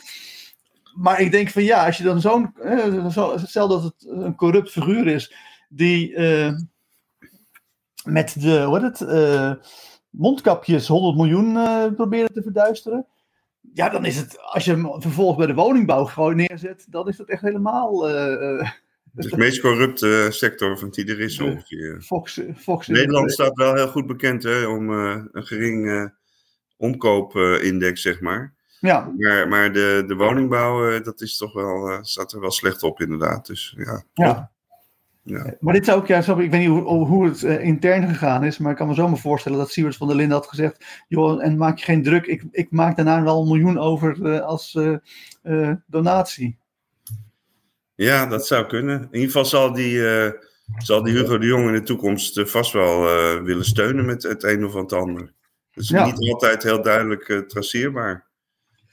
maar ik denk van ja, als je dan zo'n. Zo, stel dat het een corrupt figuur is. die uh, met de. Hoe heet het? Uh, mondkapjes 100 miljoen uh, proberen te verduisteren. Ja, dan is het. Als je hem vervolgens bij de woningbouw gewoon neerzet. dan is dat echt helemaal. Het is de meest corrupte sector van die er is ongeveer. Fox, Fox Nederland staat wel heel goed bekend hè, om een gering omkoopindex, zeg maar. Ja. Maar, maar de, de woningbouw, uh, dat is toch wel, uh, staat er wel slecht op inderdaad. Dus, ja. Ja. ja. Maar dit zou ook, ja, ik weet niet hoe, hoe het uh, intern gegaan is, maar ik kan me zo maar voorstellen dat Siewert van der Linden had gezegd, joh, en maak je geen druk, ik, ik maak daarna wel een miljoen over als donatie. Ja, dat zou kunnen. In ieder geval zal die, zal die Hugo de Jong in de toekomst vast wel willen steunen met het een of het ander. Dat is ja. niet altijd heel duidelijk traceerbaar.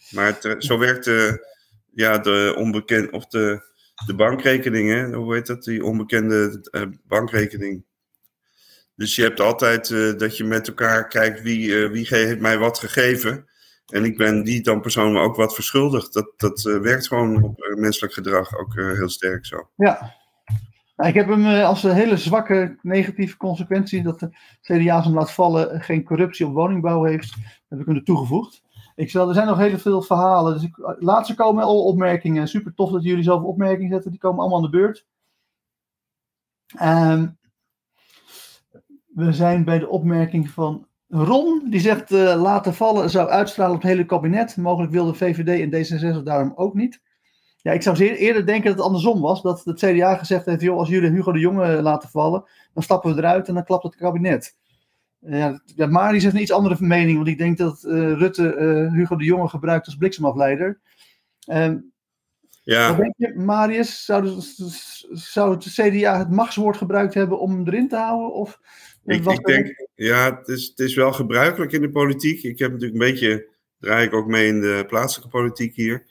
Maar het, zo werkt de, ja, de onbekende, of de, de bankrekening, hoe heet dat, die onbekende uh, bankrekening. Dus je hebt altijd uh, dat je met elkaar kijkt wie, uh, wie heeft mij wat gegeven. En ik ben die dan persoonlijk ook wat verschuldigd. Dat, dat werkt gewoon op menselijk gedrag ook heel sterk zo. Ja. Nou, ik heb hem als een hele zwakke negatieve consequentie dat de CDA hem laat vallen geen corruptie op woningbouw heeft, heb ik hem toegevoegd. Ik zal, er zijn nog heel veel verhalen. Dus ik, laat ze komen, alle opmerkingen. Super tof dat jullie zoveel opmerkingen zetten. Die komen allemaal aan de beurt. Um, we zijn bij de opmerking van Ron. Die zegt uh, laten vallen zou uitstralen op het hele kabinet. Mogelijk wilde VVD en D66 daarom ook niet. Ja, ik zou zeer eerder denken dat het andersom was. Dat het CDA gezegd heeft, joh, als jullie Hugo de Jonge laten vallen, dan stappen we eruit en dan klapt het kabinet. Ja, ja, Mari zegt een iets andere mening, want ik denk dat uh, Rutte uh, Hugo de Jonge gebruikt als bliksemafleider. Uh, ja. Wat denk je, Marius? Zou, zou het CDA het machtswoord gebruikt hebben om hem erin te houden? Of ik, ik denk, ja, het is, het is wel gebruikelijk in de politiek. Ik heb natuurlijk een beetje, draai ik ook mee in de plaatselijke politiek hier.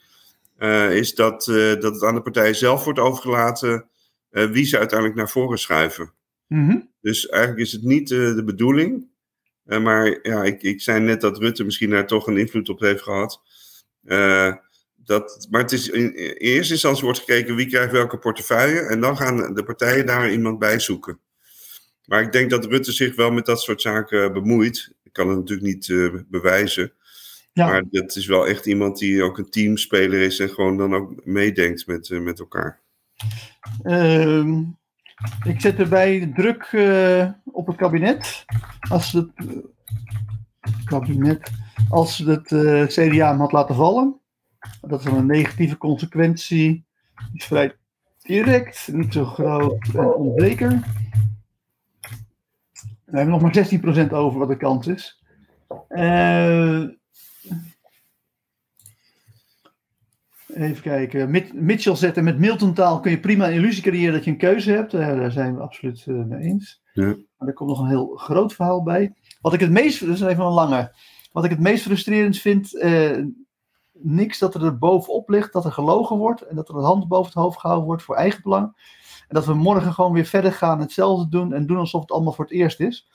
Uh, is dat, dat het aan de partijen zelf wordt overgelaten wie ze uiteindelijk naar voren schuiven. Mm -hmm. Dus eigenlijk is het niet uh, de bedoeling. Uh, maar ja, ik, ik zei net dat Rutte misschien daar toch een invloed op heeft gehad. Uh, dat, maar het is in, in, eerste instantie wordt gekeken wie krijgt welke portefeuille. En dan gaan de partijen daar iemand bij zoeken. Maar ik denk dat Rutte zich wel met dat soort zaken bemoeit. Ik kan het natuurlijk niet bewijzen. Ja. Maar dat is wel echt iemand die ook een teamspeler is en gewoon dan ook meedenkt met, met elkaar. Ehm, ik zet erbij druk uh, op het kabinet. Als het uh, kabinet, als het uh, CDA hem had laten vallen. Dat is dan een negatieve consequentie. Die is vrij direct, niet zo groot en onzeker. We hebben nog maar 16% over wat de kans is. Even kijken. Mitchell zetten met Milton taal kun je prima een illusie creëren dat je een keuze hebt. Uh, daar zijn we absoluut uh, mee eens. Ja. Maar er komt nog een heel groot verhaal bij. Wat ik het meest, dat is even een lange. Wat ik het meest frustrerend vind, uh, niks dat er, er bovenop ligt, dat er gelogen wordt en dat er een hand boven het hoofd gehouden wordt voor eigen belang. En dat we morgen gewoon weer verder gaan, hetzelfde doen en doen alsof het allemaal voor het eerst is.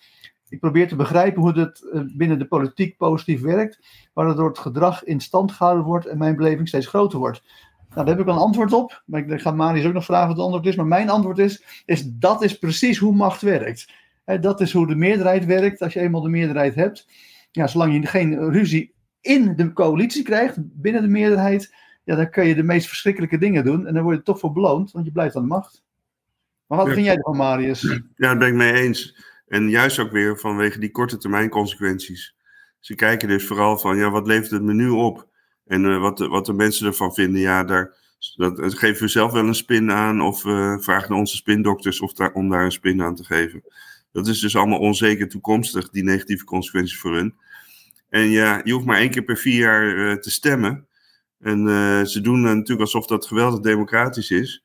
Ik probeer te begrijpen hoe het eh, binnen de politiek positief werkt, waardoor het gedrag in stand gehouden wordt en mijn beleving steeds groter wordt. Nou, daar heb ik wel een antwoord op. Maar ik ga Marius ook nog vragen wat het antwoord is. Maar mijn antwoord is, is dat is precies hoe macht werkt. dat is hoe de meerderheid werkt. Als je eenmaal de meerderheid hebt. Ja, zolang je geen ruzie in de coalitie krijgt, binnen de meerderheid. Ja, dan kun je de meest verschrikkelijke dingen doen. En dan word je toch voor beloond, want je blijft aan de macht. Maar wat vind jij ervan, Marius? Ja, daar ben ik mee eens. En juist ook weer vanwege die korte termijn consequenties. Ze kijken dus vooral van, ja, wat levert het me nu op? En uh, wat, wat de mensen ervan vinden, ja, daar, dat, dat geven we zelf wel een spin aan. Of uh, vragen onze spindokters of daar, om daar een spin aan te geven. Dat is dus allemaal onzeker toekomstig, die negatieve consequenties voor hun. En ja, je hoeft maar één keer per vier jaar te stemmen. En ze doen natuurlijk alsof dat geweldig democratisch is.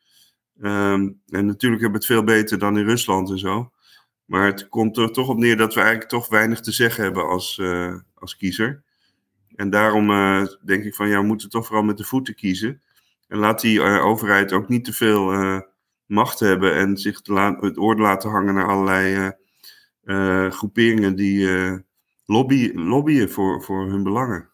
Um, en natuurlijk hebben we het veel beter dan in Rusland en zo. Maar het komt er toch op neer dat we eigenlijk toch weinig te zeggen hebben als, als kiezer. En daarom uh, denk ik van ja, we moeten toch vooral met de voeten kiezen. En laat die uh, overheid ook niet te veel macht hebben en zich het oor laten hangen naar allerlei groeperingen die lobby, lobbyen voor, voor hun belangen.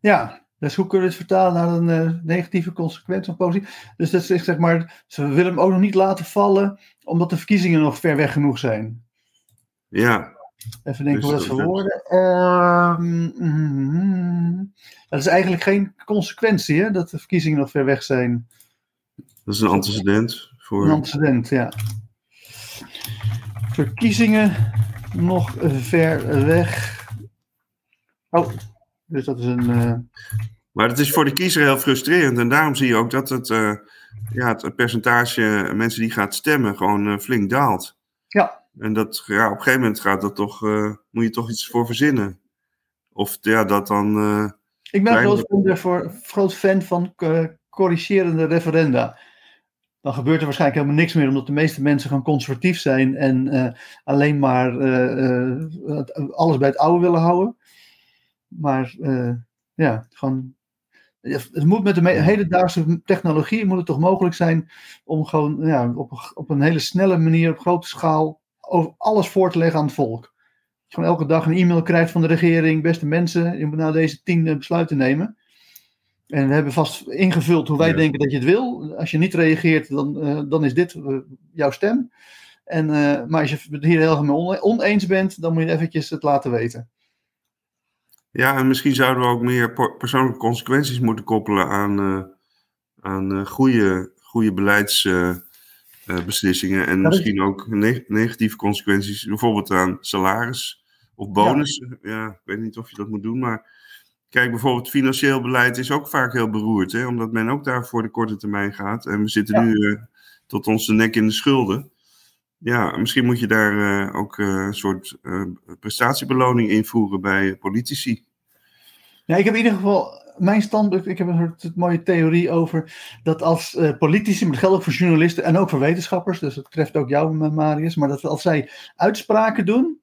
Ja, dus hoe kunnen we het vertalen naar een negatieve consequentie? Dus dat is zeg maar, ze willen hem ook nog niet laten vallen, omdat de verkiezingen nog ver weg genoeg zijn. Ja, Even denken dus, hoe dat verwoorden. Uh, mm, dat is eigenlijk geen consequentie, hè, dat de verkiezingen nog ver weg zijn. Dat is een antecedent. Voor... Een antecedent, ja. Verkiezingen nog ver weg. Oh, dus dat is een. Uh... Maar het is voor de kiezer heel frustrerend. En daarom zie je ook dat het, uh, ja, het percentage mensen die gaat stemmen gewoon uh, flink daalt. Ja. En dat, ja, op een gegeven moment gaat dat toch, uh, moet je toch iets voor verzinnen. Of ja, dat dan. Uh, ik ben groot, voor, groot fan van corrigerende referenda. Dan gebeurt er waarschijnlijk helemaal niks meer, omdat de meeste mensen gewoon conservatief zijn en alleen maar alles bij het oude willen houden. Maar ja, gewoon het moet met de hedendaagse technologie moet het toch mogelijk zijn om gewoon ja, op, op een hele snelle manier, op grote schaal, over alles voor te leggen aan het volk. Als je gewoon elke dag een e-mail krijgt van de regering, beste mensen, je moet nou deze tien eh, besluiten nemen. En we hebben vast ingevuld hoe wij denken dat je het wil. Als je niet reageert, dan, uh, dan is dit uh, jouw stem. En, uh, maar als je het hier heel erg oneens bent, dan moet je eventjes het laten weten. Ja, en misschien zouden we ook meer persoonlijke consequenties moeten koppelen aan, aan goede, goede beleids uh, beslissingen en misschien ook negatieve consequenties, bijvoorbeeld aan salaris of bonus. Ja. ik weet niet of je dat moet doen, maar kijk, bijvoorbeeld financieel beleid is ook vaak heel beroerd, hè, omdat men ook daar voor de korte termijn gaat. En we zitten nu uh, tot onze nek in de schulden. Ja, misschien moet je daar uh, ook een soort prestatiebeloning invoeren bij politici. Ja, ik heb in ieder geval mijn standpunt, ik heb een soort mooie theorie over dat als uh, politici, maar dat geldt ook voor journalisten en ook voor wetenschappers, dus dat treft ook jou, Marius, maar dat als zij uitspraken doen,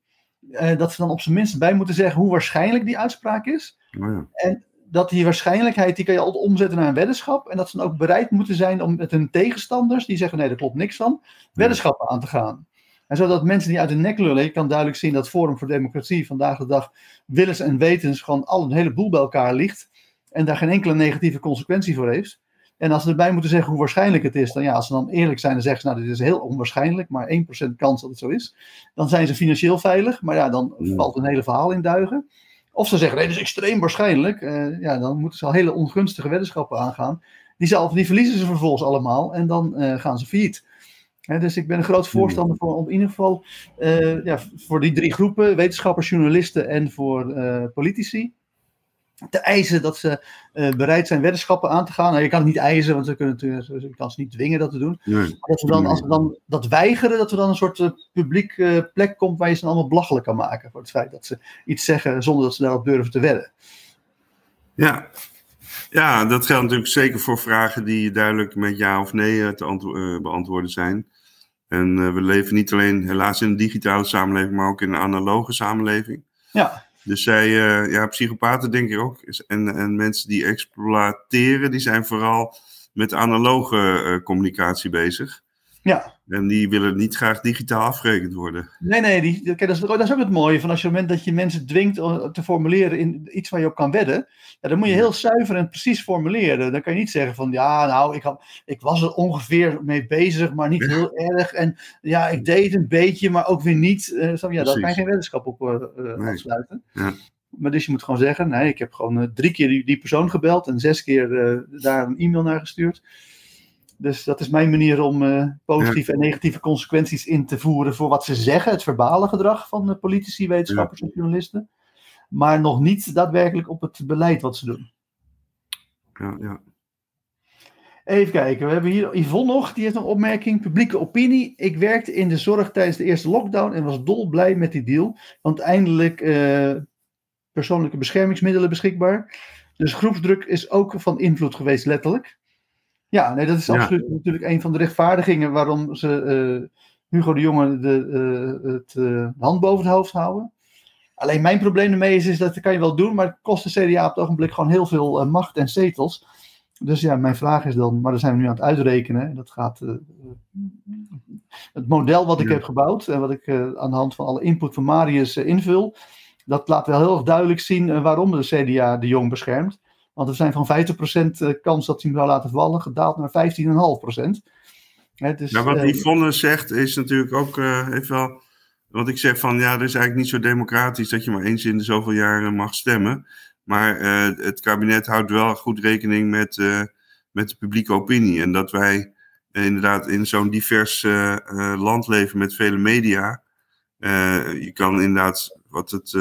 uh, dat ze dan op zijn minst bij moeten zeggen hoe waarschijnlijk die uitspraak is. Oh ja. En dat die waarschijnlijkheid, die kan je altijd omzetten naar een weddenschap. En dat ze dan ook bereid moeten zijn om met hun tegenstanders, die zeggen nee, daar klopt niks van, weddenschappen aan te gaan. En zodat mensen die uit de nek lullen, je kan duidelijk zien dat Forum voor Democratie vandaag de dag willens en wetens gewoon al een heleboel bij elkaar ligt en daar geen enkele negatieve consequentie voor heeft. En als ze erbij moeten zeggen hoe waarschijnlijk het is, dan ja, als ze dan eerlijk zijn en zeggen ze, nou, dit is heel onwaarschijnlijk, maar 1% kans dat het zo is, dan zijn ze financieel veilig, maar ja, dan valt een hele verhaal in duigen. Of ze zeggen, nee, dat is extreem waarschijnlijk, uh, ja, dan moeten ze al hele ongunstige weddenschappen aangaan. Die, zal, die verliezen ze vervolgens allemaal en dan uh, gaan ze failliet. Dus ik ben een groot voorstander voor, om in ieder geval, uh, ja, voor die drie groepen, wetenschappers, journalisten en voor politici, te eisen dat ze uh, bereid zijn weddenschappen aan te gaan. Nou, je kan het niet eisen, want ze kunnen natuurlijk, je kan ze niet dwingen dat te doen. Nee. Maar dat we dan, als we dan dat weigeren, dat we dan een soort publiek plek komt waar je ze allemaal belachelijk kan maken. Voor het feit dat ze iets zeggen zonder dat ze daarop durven te wedden. Ja. Ja, dat geldt natuurlijk zeker voor vragen die duidelijk met ja of nee te beantwoorden zijn. En we leven niet alleen helaas in een digitale samenleving, maar ook in een analoge samenleving. Ja. Dus zij, uh, ja, psychopaten denk ik ook. En, en mensen die exploiteren, die zijn vooral met analoge communicatie bezig. Ja. En die willen niet graag digitaal afgerekend worden. Nee, nee, die, kijk, dat, is, dat is ook het mooie van als je op het moment dat je mensen dwingt te formuleren in iets waar je op kan wedden, ja, dan moet je heel zuiver en precies formuleren. Dan kan je niet zeggen van ja, nou, ik, had, ik was er ongeveer mee bezig, maar niet heel erg. En ja, ik deed een beetje, maar ook weer niet. Uh, ja, daar kan je geen weddenschap op uh, nee. afsluiten. Ja. Maar dus je moet gewoon zeggen, nee, ik heb gewoon uh, drie keer die, die, persoon gebeld en zes keer daar een e-mail naar gestuurd. Dus dat is mijn manier om uh, positieve en negatieve consequenties in te voeren voor wat ze zeggen, het verbale gedrag van politici, wetenschappers ja. en journalisten. Maar nog niet daadwerkelijk op het beleid wat ze doen. Ja, ja. Even kijken, we hebben hier Yvonne nog, die heeft een opmerking. Publieke opinie. Ik werkte in de zorg tijdens de eerste lockdown en was dolblij met die deal. Want eindelijk uh, persoonlijke beschermingsmiddelen beschikbaar. Dus groepsdruk is ook van invloed geweest, letterlijk. Ja, nee, dat is absoluut natuurlijk een van de rechtvaardigingen waarom ze uh, Hugo de Jonge de, uh, het uh, hand boven het hoofd houden. Alleen mijn probleem ermee is, is dat dat kan je wel doen, maar het kost de CDA op het ogenblik gewoon heel veel macht en zetels. Dus ja, mijn vraag is dan, maar daar zijn we nu aan het uitrekenen. Dat gaat, het model wat ik heb gebouwd en wat ik aan de hand van alle input van Marius invul, dat laat wel heel erg duidelijk zien waarom de CDA de Jong beschermt. Want we zijn van 50% kans dat hij hem zou laten vallen gedaald naar 15,5%. He, dus, ja, wat uh, Yvonne zegt is natuurlijk ook even wel. Want ik zeg van ja, dat is eigenlijk niet zo democratisch dat je maar eens in de zoveel jaren mag stemmen. Maar uh, het kabinet houdt wel goed rekening met, met de publieke opinie. En dat wij inderdaad in zo'n divers land leven met vele media. je kan inderdaad wat het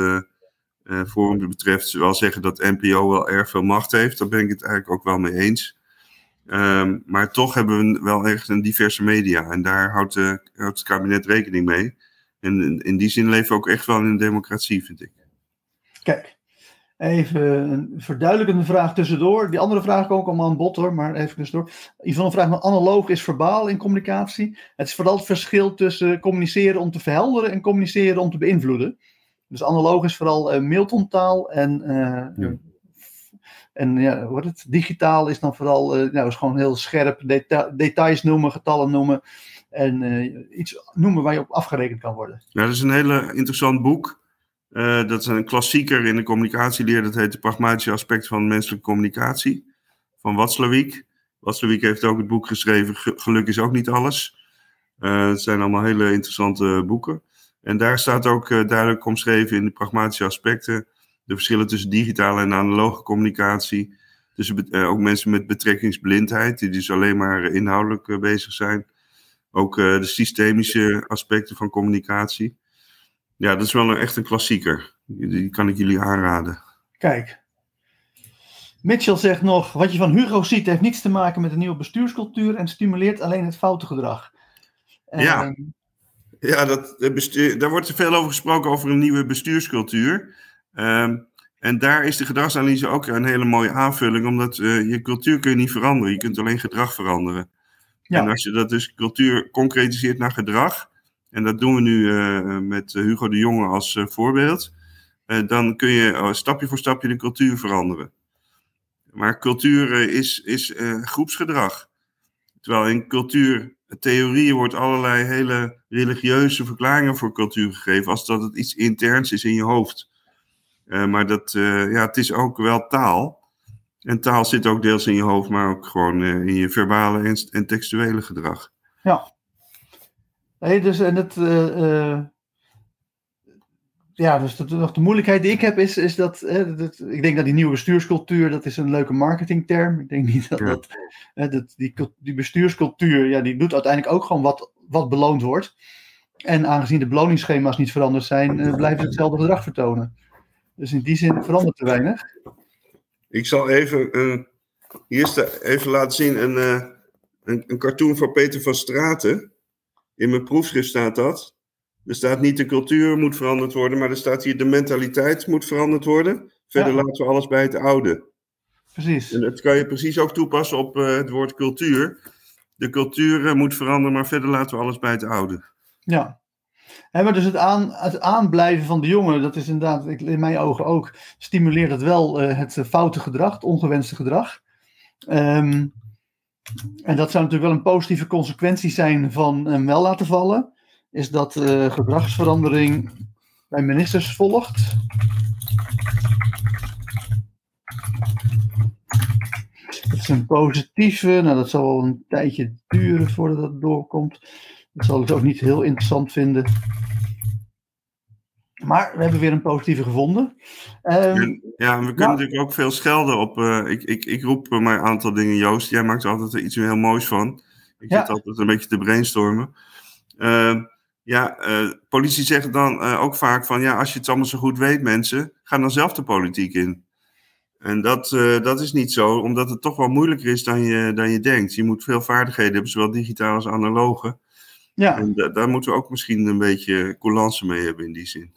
Forum betreft wel zeggen dat NPO wel erg veel macht heeft. Daar ben ik het eigenlijk ook wel mee eens. Um, maar toch hebben we wel echt een diverse media. En daar houdt, houdt het kabinet rekening mee. En in, die zin leven we ook echt wel in een democratie, vind ik. Kijk, even een verduidelijkende vraag tussendoor. Die andere vraag komt ook allemaal aan bod hoor, maar even tussendoor. Yvonne vraagt me, analoog is verbaal in communicatie. Het is vooral het verschil tussen communiceren om te verhelderen en communiceren om te beïnvloeden. Dus analoog is vooral uh, Milton-taal en, uh, ja. en ja, wat het, digitaal is dan vooral uh, nou, is gewoon heel scherp deta details noemen, getallen noemen en iets noemen waar je op afgerekend kan worden. Ja, dat is een hele interessant boek. dat is een klassieker in de communicatieleer. Dat heet De Pragmatische Aspecten van Menselijke Communicatie van Watzlawick. Watzlawick heeft ook het boek geschreven Geluk is ook niet alles. het zijn allemaal hele interessante boeken. En daar staat ook uh, duidelijk omschreven in de pragmatische aspecten de verschillen tussen digitale en analoge communicatie. Tussen uh, ook mensen met betrekkingsblindheid, die dus alleen maar inhoudelijk uh, bezig zijn. Ook de systemische aspecten van communicatie. Ja, dat is wel een, echt een klassieker. Die, kan ik jullie aanraden. Kijk. Mitchell zegt nog: Wat je van Hugo ziet, heeft niets te maken met een nieuwe bestuurscultuur en stimuleert alleen het foute gedrag. Ja. Ehm, ja, dat, bestuur, daar wordt er veel over gesproken over een nieuwe bestuurscultuur. Um, en daar is de gedragsanalyse ook een hele mooie aanvulling, omdat uh, je cultuur kun je niet veranderen. Je kunt alleen gedrag veranderen. Ja. En als je dat dus cultuur concretiseert naar gedrag, en dat doen we nu uh, met Hugo de Jonge als uh, voorbeeld, dan kun je stapje voor stapje de cultuur veranderen. Maar cultuur is, is groepsgedrag. Terwijl in cultuur theorieën wordt allerlei hele religieuze verklaringen voor cultuur gegeven, als dat het iets interns is in je hoofd. Uh, maar dat, uh, ja, het is ook wel taal. En taal zit ook deels in je hoofd, maar ook gewoon uh, in je verbale en, en, textuele gedrag. Ja. Nee, dus en het. Ja, dus de, nog de moeilijkheid die ik heb is, is dat, dat, Ik denk dat die nieuwe bestuurscultuur, dat is een leuke marketingterm. Ik denk niet dat, ja. dat, dat die, die bestuurscultuur, ja, die doet uiteindelijk ook gewoon wat, wat beloond wordt. En aangezien de beloningsschema's niet veranderd zijn, uh, blijven ze hetzelfde gedrag vertonen. Dus in die zin verandert er weinig. Ik zal even, uh, hier sta, even laten zien een, uh, een, een, cartoon van Peter van Straten. In mijn proefschrift staat dat. Er staat niet de cultuur moet veranderd worden, maar er staat hier de mentaliteit moet veranderd worden. Verder ja. laten we alles bij het oude. Precies. En dat kan je precies ook toepassen op het woord cultuur. De cultuur moet veranderen, maar verder laten we alles bij het oude. Ja. Maar dus het, aan, het aanblijven van de jongen, dat is inderdaad, in mijn ogen ook, stimuleert het wel eh, het eh, foute gedrag, het ongewenste gedrag. Ehm, en dat zou natuurlijk wel een positieve consequentie zijn van hem wel laten vallen. Is dat eh, gedragsverandering bij ministers volgt. Dat is een positieve. Nou, dat zal wel een tijdje duren voordat dat doorkomt. Dat zal ik ook niet heel interessant vinden. Maar we hebben weer een positieve gevonden. Ehm, Ja, en we kunnen natuurlijk ook veel schelden op. eh, ik, ik, ik roep maar een aantal dingen, Joost. Jij maakt er altijd iets heel moois van. Ik Ja. zit altijd een beetje te brainstormen. Eh, ja, eh, politie zegt dan eh, ook vaak van... ja, als je het allemaal zo goed weet, mensen... ga dan zelf de politiek in. En dat, eh, dat is niet zo, omdat het toch wel moeilijker is dan je, dan je denkt. Je moet veel vaardigheden hebben, zowel digitaal als analoge. ja, En da- daar moeten we ook misschien een beetje coulance mee hebben in die zin.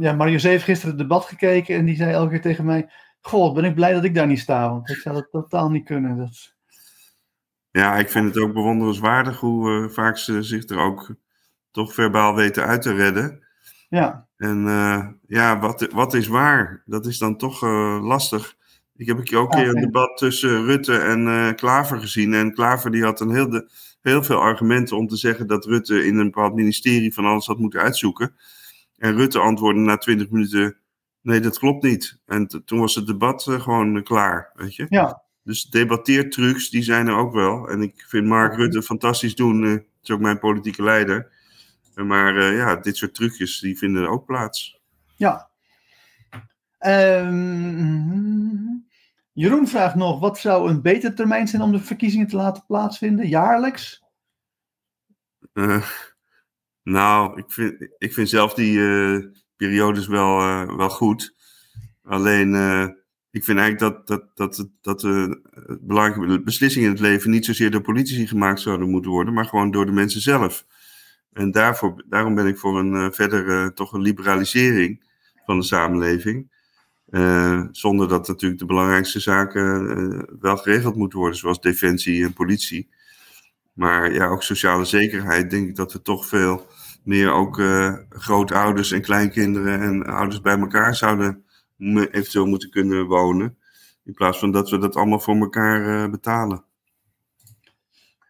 ja, Mario heeft gisteren het debat gekeken en die zei elke keer tegen mij: Goh, ben ik blij dat ik daar niet sta, want ik zou dat totaal niet kunnen. Dat... Ja, ik vind het ook bewonderenswaardig hoe vaak ze zich er ook toch verbaal weten uit te redden. Ja, En eh, ja, wat, wat is waar? Dat is dan toch eh, lastig. Ik heb een keer ook een oké. debat tussen Rutte en eh, Klaver gezien. En Klaver die had een heel, de, heel veel argumenten om te zeggen dat Rutte in een bepaald ministerie van alles had moeten uitzoeken. En Rutte antwoordde na twintig minuten, nee dat klopt niet. En toen was het debat gewoon klaar, weet je. ja, Dus debatteertrucs, die zijn er ook wel. En ik vind Mark Rutte fantastisch doen. Het is ook mijn politieke leider. Maar eh, ja, dit soort trucjes, die vinden ook plaats. ja. Ehm, Jeroen vraagt nog: wat zou een betere termijn zijn om de verkiezingen te laten plaatsvinden? Jaarlijks? Eh, nou, ik vind, ik vind zelf die eh, periodes wel, wel goed. Alleen, ik vind eigenlijk dat, dat, dat, het- dat de belangrijke beslissingen in het leven niet zozeer door politici gemaakt zouden moeten worden, maar gewoon door de mensen zelf. En daarvoor, daarom ben ik voor een eh, verdere toch een liberalisering van de samenleving. Eh, zonder dat natuurlijk de belangrijkste zaken eh, wel geregeld moeten worden, zoals defensie en politie. Maar ja, ook sociale zekerheid, denk ik dat we toch veel meer ook eh, grootouders en kleinkinderen en ouders bij elkaar zouden eventueel moeten kunnen wonen. In plaats van dat we dat allemaal voor elkaar eh, betalen.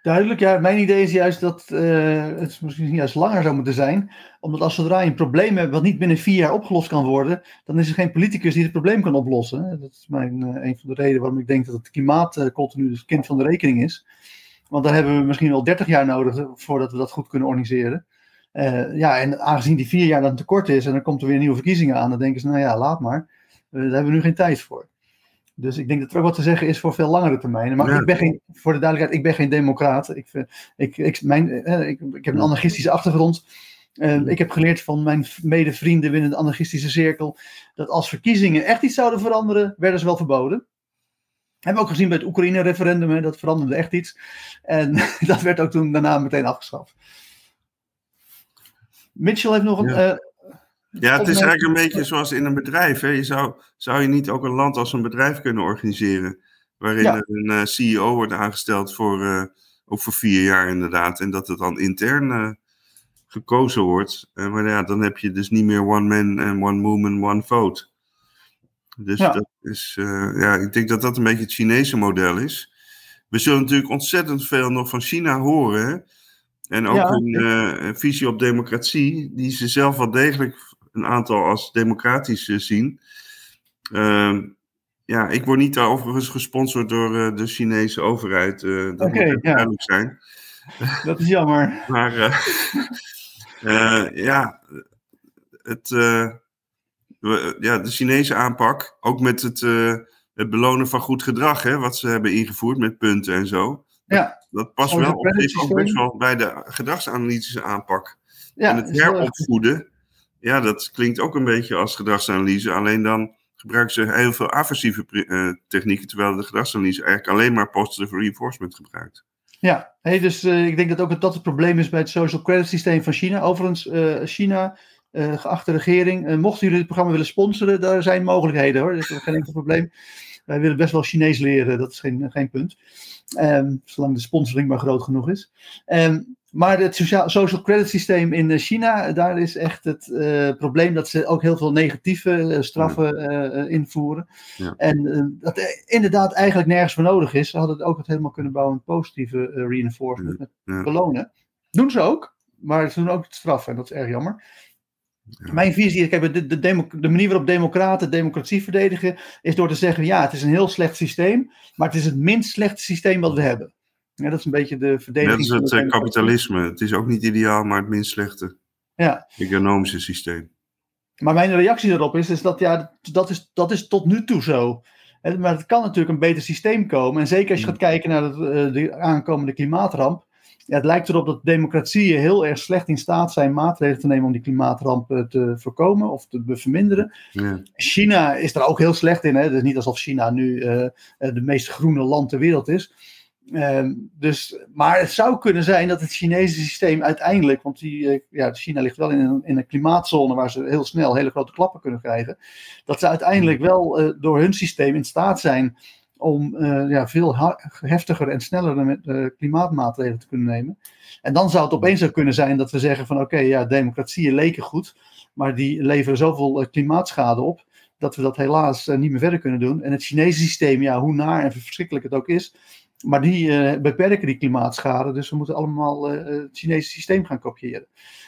Duidelijk, ja. Mijn idee is juist dat eh, het misschien juist langer zou moeten zijn. Omdat als zodra je een probleem hebt wat niet binnen vier jaar opgelost kan worden, dan is er geen politicus die het probleem kan oplossen. Dat is mijn, eh, een van de redenen waarom ik denk dat het klimaat eh, continu het kind van de rekening is. Want daar hebben we misschien wel 30 jaar nodig voordat we dat goed kunnen organiseren. Ja, en aangezien die vier jaar dan tekort is en dan komt er weer nieuwe verkiezingen aan, dan denken ze, nou ja, laat maar. Daar hebben we nu geen tijd voor. Dus ik denk dat er ook wat te zeggen is voor veel langere termijnen. Maar Ja. ik ben geen, voor de duidelijkheid, ik ben geen democraat. Ik, ik, ik, mijn, eh, ik, ik heb een anarchistische achtergrond. Eh, ik heb geleerd van mijn medevrienden binnen de anarchistische cirkel. dat als verkiezingen echt iets zouden veranderen, werden ze wel verboden. Hebben we ook gezien bij het Oekraïne-referendum, dat veranderde echt iets. En dat werd ook toen daarna meteen afgeschaft. Mitchell heeft nog een. Ja. eh, Ja, het is eigenlijk een beetje zoals in een bedrijf. Hè. Je zou, zou je niet ook een land als een bedrijf kunnen organiseren? Waarin Ja. er een eh, CEO wordt aangesteld voor, eh, ook voor vier jaar inderdaad. En dat het dan intern eh, gekozen wordt. Maar ja, dan heb je dus niet meer one man en one woman, one vote. Dus Ja. dat is, ja, ik denk dat dat een beetje het Chinese model is. We zullen natuurlijk ontzettend veel nog van China horen. Hè? En ook Ja, hun visie op democratie, die ze zelf wel degelijk een aantal als democratisch eh, zien. Ehm, ja, ik word niet daar overigens gesponsord door eh, de Chinese overheid. eh dat Oké, moet ja. duidelijk zijn. dat is jammer. Maar ja, het, we- ja, de Chinese aanpak, ook met het, het belonen van goed gedrag, hè, wat ze hebben ingevoerd met punten en zo. Ja, Dat past wel op zich ook creditsysteem. best wel bij de gedragsanalytische aanpak. ja en het heropvoeden, ja, dat klinkt ook een beetje als gedragsanalyse. Alleen dan gebruiken ze heel veel aversieve eh, technieken, terwijl de gedragsanalyse eigenlijk alleen maar positive reinforcement gebruikt. Ja, hey, dus eh, ik denk dat ook dat het probleem is bij het social credit systeem van China. Overigens, eh, China, geachte regering, mochten jullie dit programma willen sponsoren, daar zijn mogelijkheden hoor. Dat is geen enkel probleem. Wij willen best wel Chinees leren, dat is geen, geen punt. Ehm, zolang de sponsoring maar groot genoeg is. Ehm, maar het sociaal, social credit systeem in China, daar is echt het probleem dat ze ook heel veel negatieve straffen invoeren. Ja. En dat inderdaad eigenlijk nergens voor nodig is. Ze hadden ook het helemaal kunnen bouwen met positieve reinforcement, met belonen. Doen ze ook, maar ze doen ook het straffen en dat is erg jammer. Mijn visie is, kijk, de, de, de, manier waarop democraten democratie verdedigen, is door te zeggen, ja, het is een heel slecht systeem, maar het is het minst slechte systeem wat we hebben. Ja, dat is een beetje de verdediging. Net als het kapitalisme. Het is ook niet ideaal, maar het minst slechte ja. economische systeem. Maar mijn reactie daarop is, is dat ja, dat is, dat is tot nu toe zo. Maar het kan natuurlijk een beter systeem komen. En zeker als je mm. gaat kijken naar de, de aankomende klimaatramp ja, het lijkt erop dat democratieën heel erg slecht in staat zijn maatregelen te nemen om die klimaatramp eh, te voorkomen of te verminderen. Ja. China is er ook heel slecht in. Hè? Het is niet alsof China nu uh, de meest groene land ter wereld is. Uh, dus, maar het zou kunnen zijn dat het Chinese systeem uiteindelijk, want die, ja, China ligt wel in een, in een klimaatzone waar ze heel snel hele grote klappen kunnen krijgen, dat ze uiteindelijk wel door hun systeem in staat zijn om uh, ja, veel heftiger en sneller met, klimaatmaatregelen te kunnen nemen. En dan zou het opeens zo kunnen zijn dat we zeggen van oké, ja, democratieën leken goed, maar die leveren zoveel klimaatschade op, dat we dat helaas niet meer verder kunnen doen. En het Chinese systeem, ja, hoe naar en verschrikkelijk het ook is, maar die beperken die klimaatschade, dus we moeten allemaal het Chinese systeem gaan kopiëren.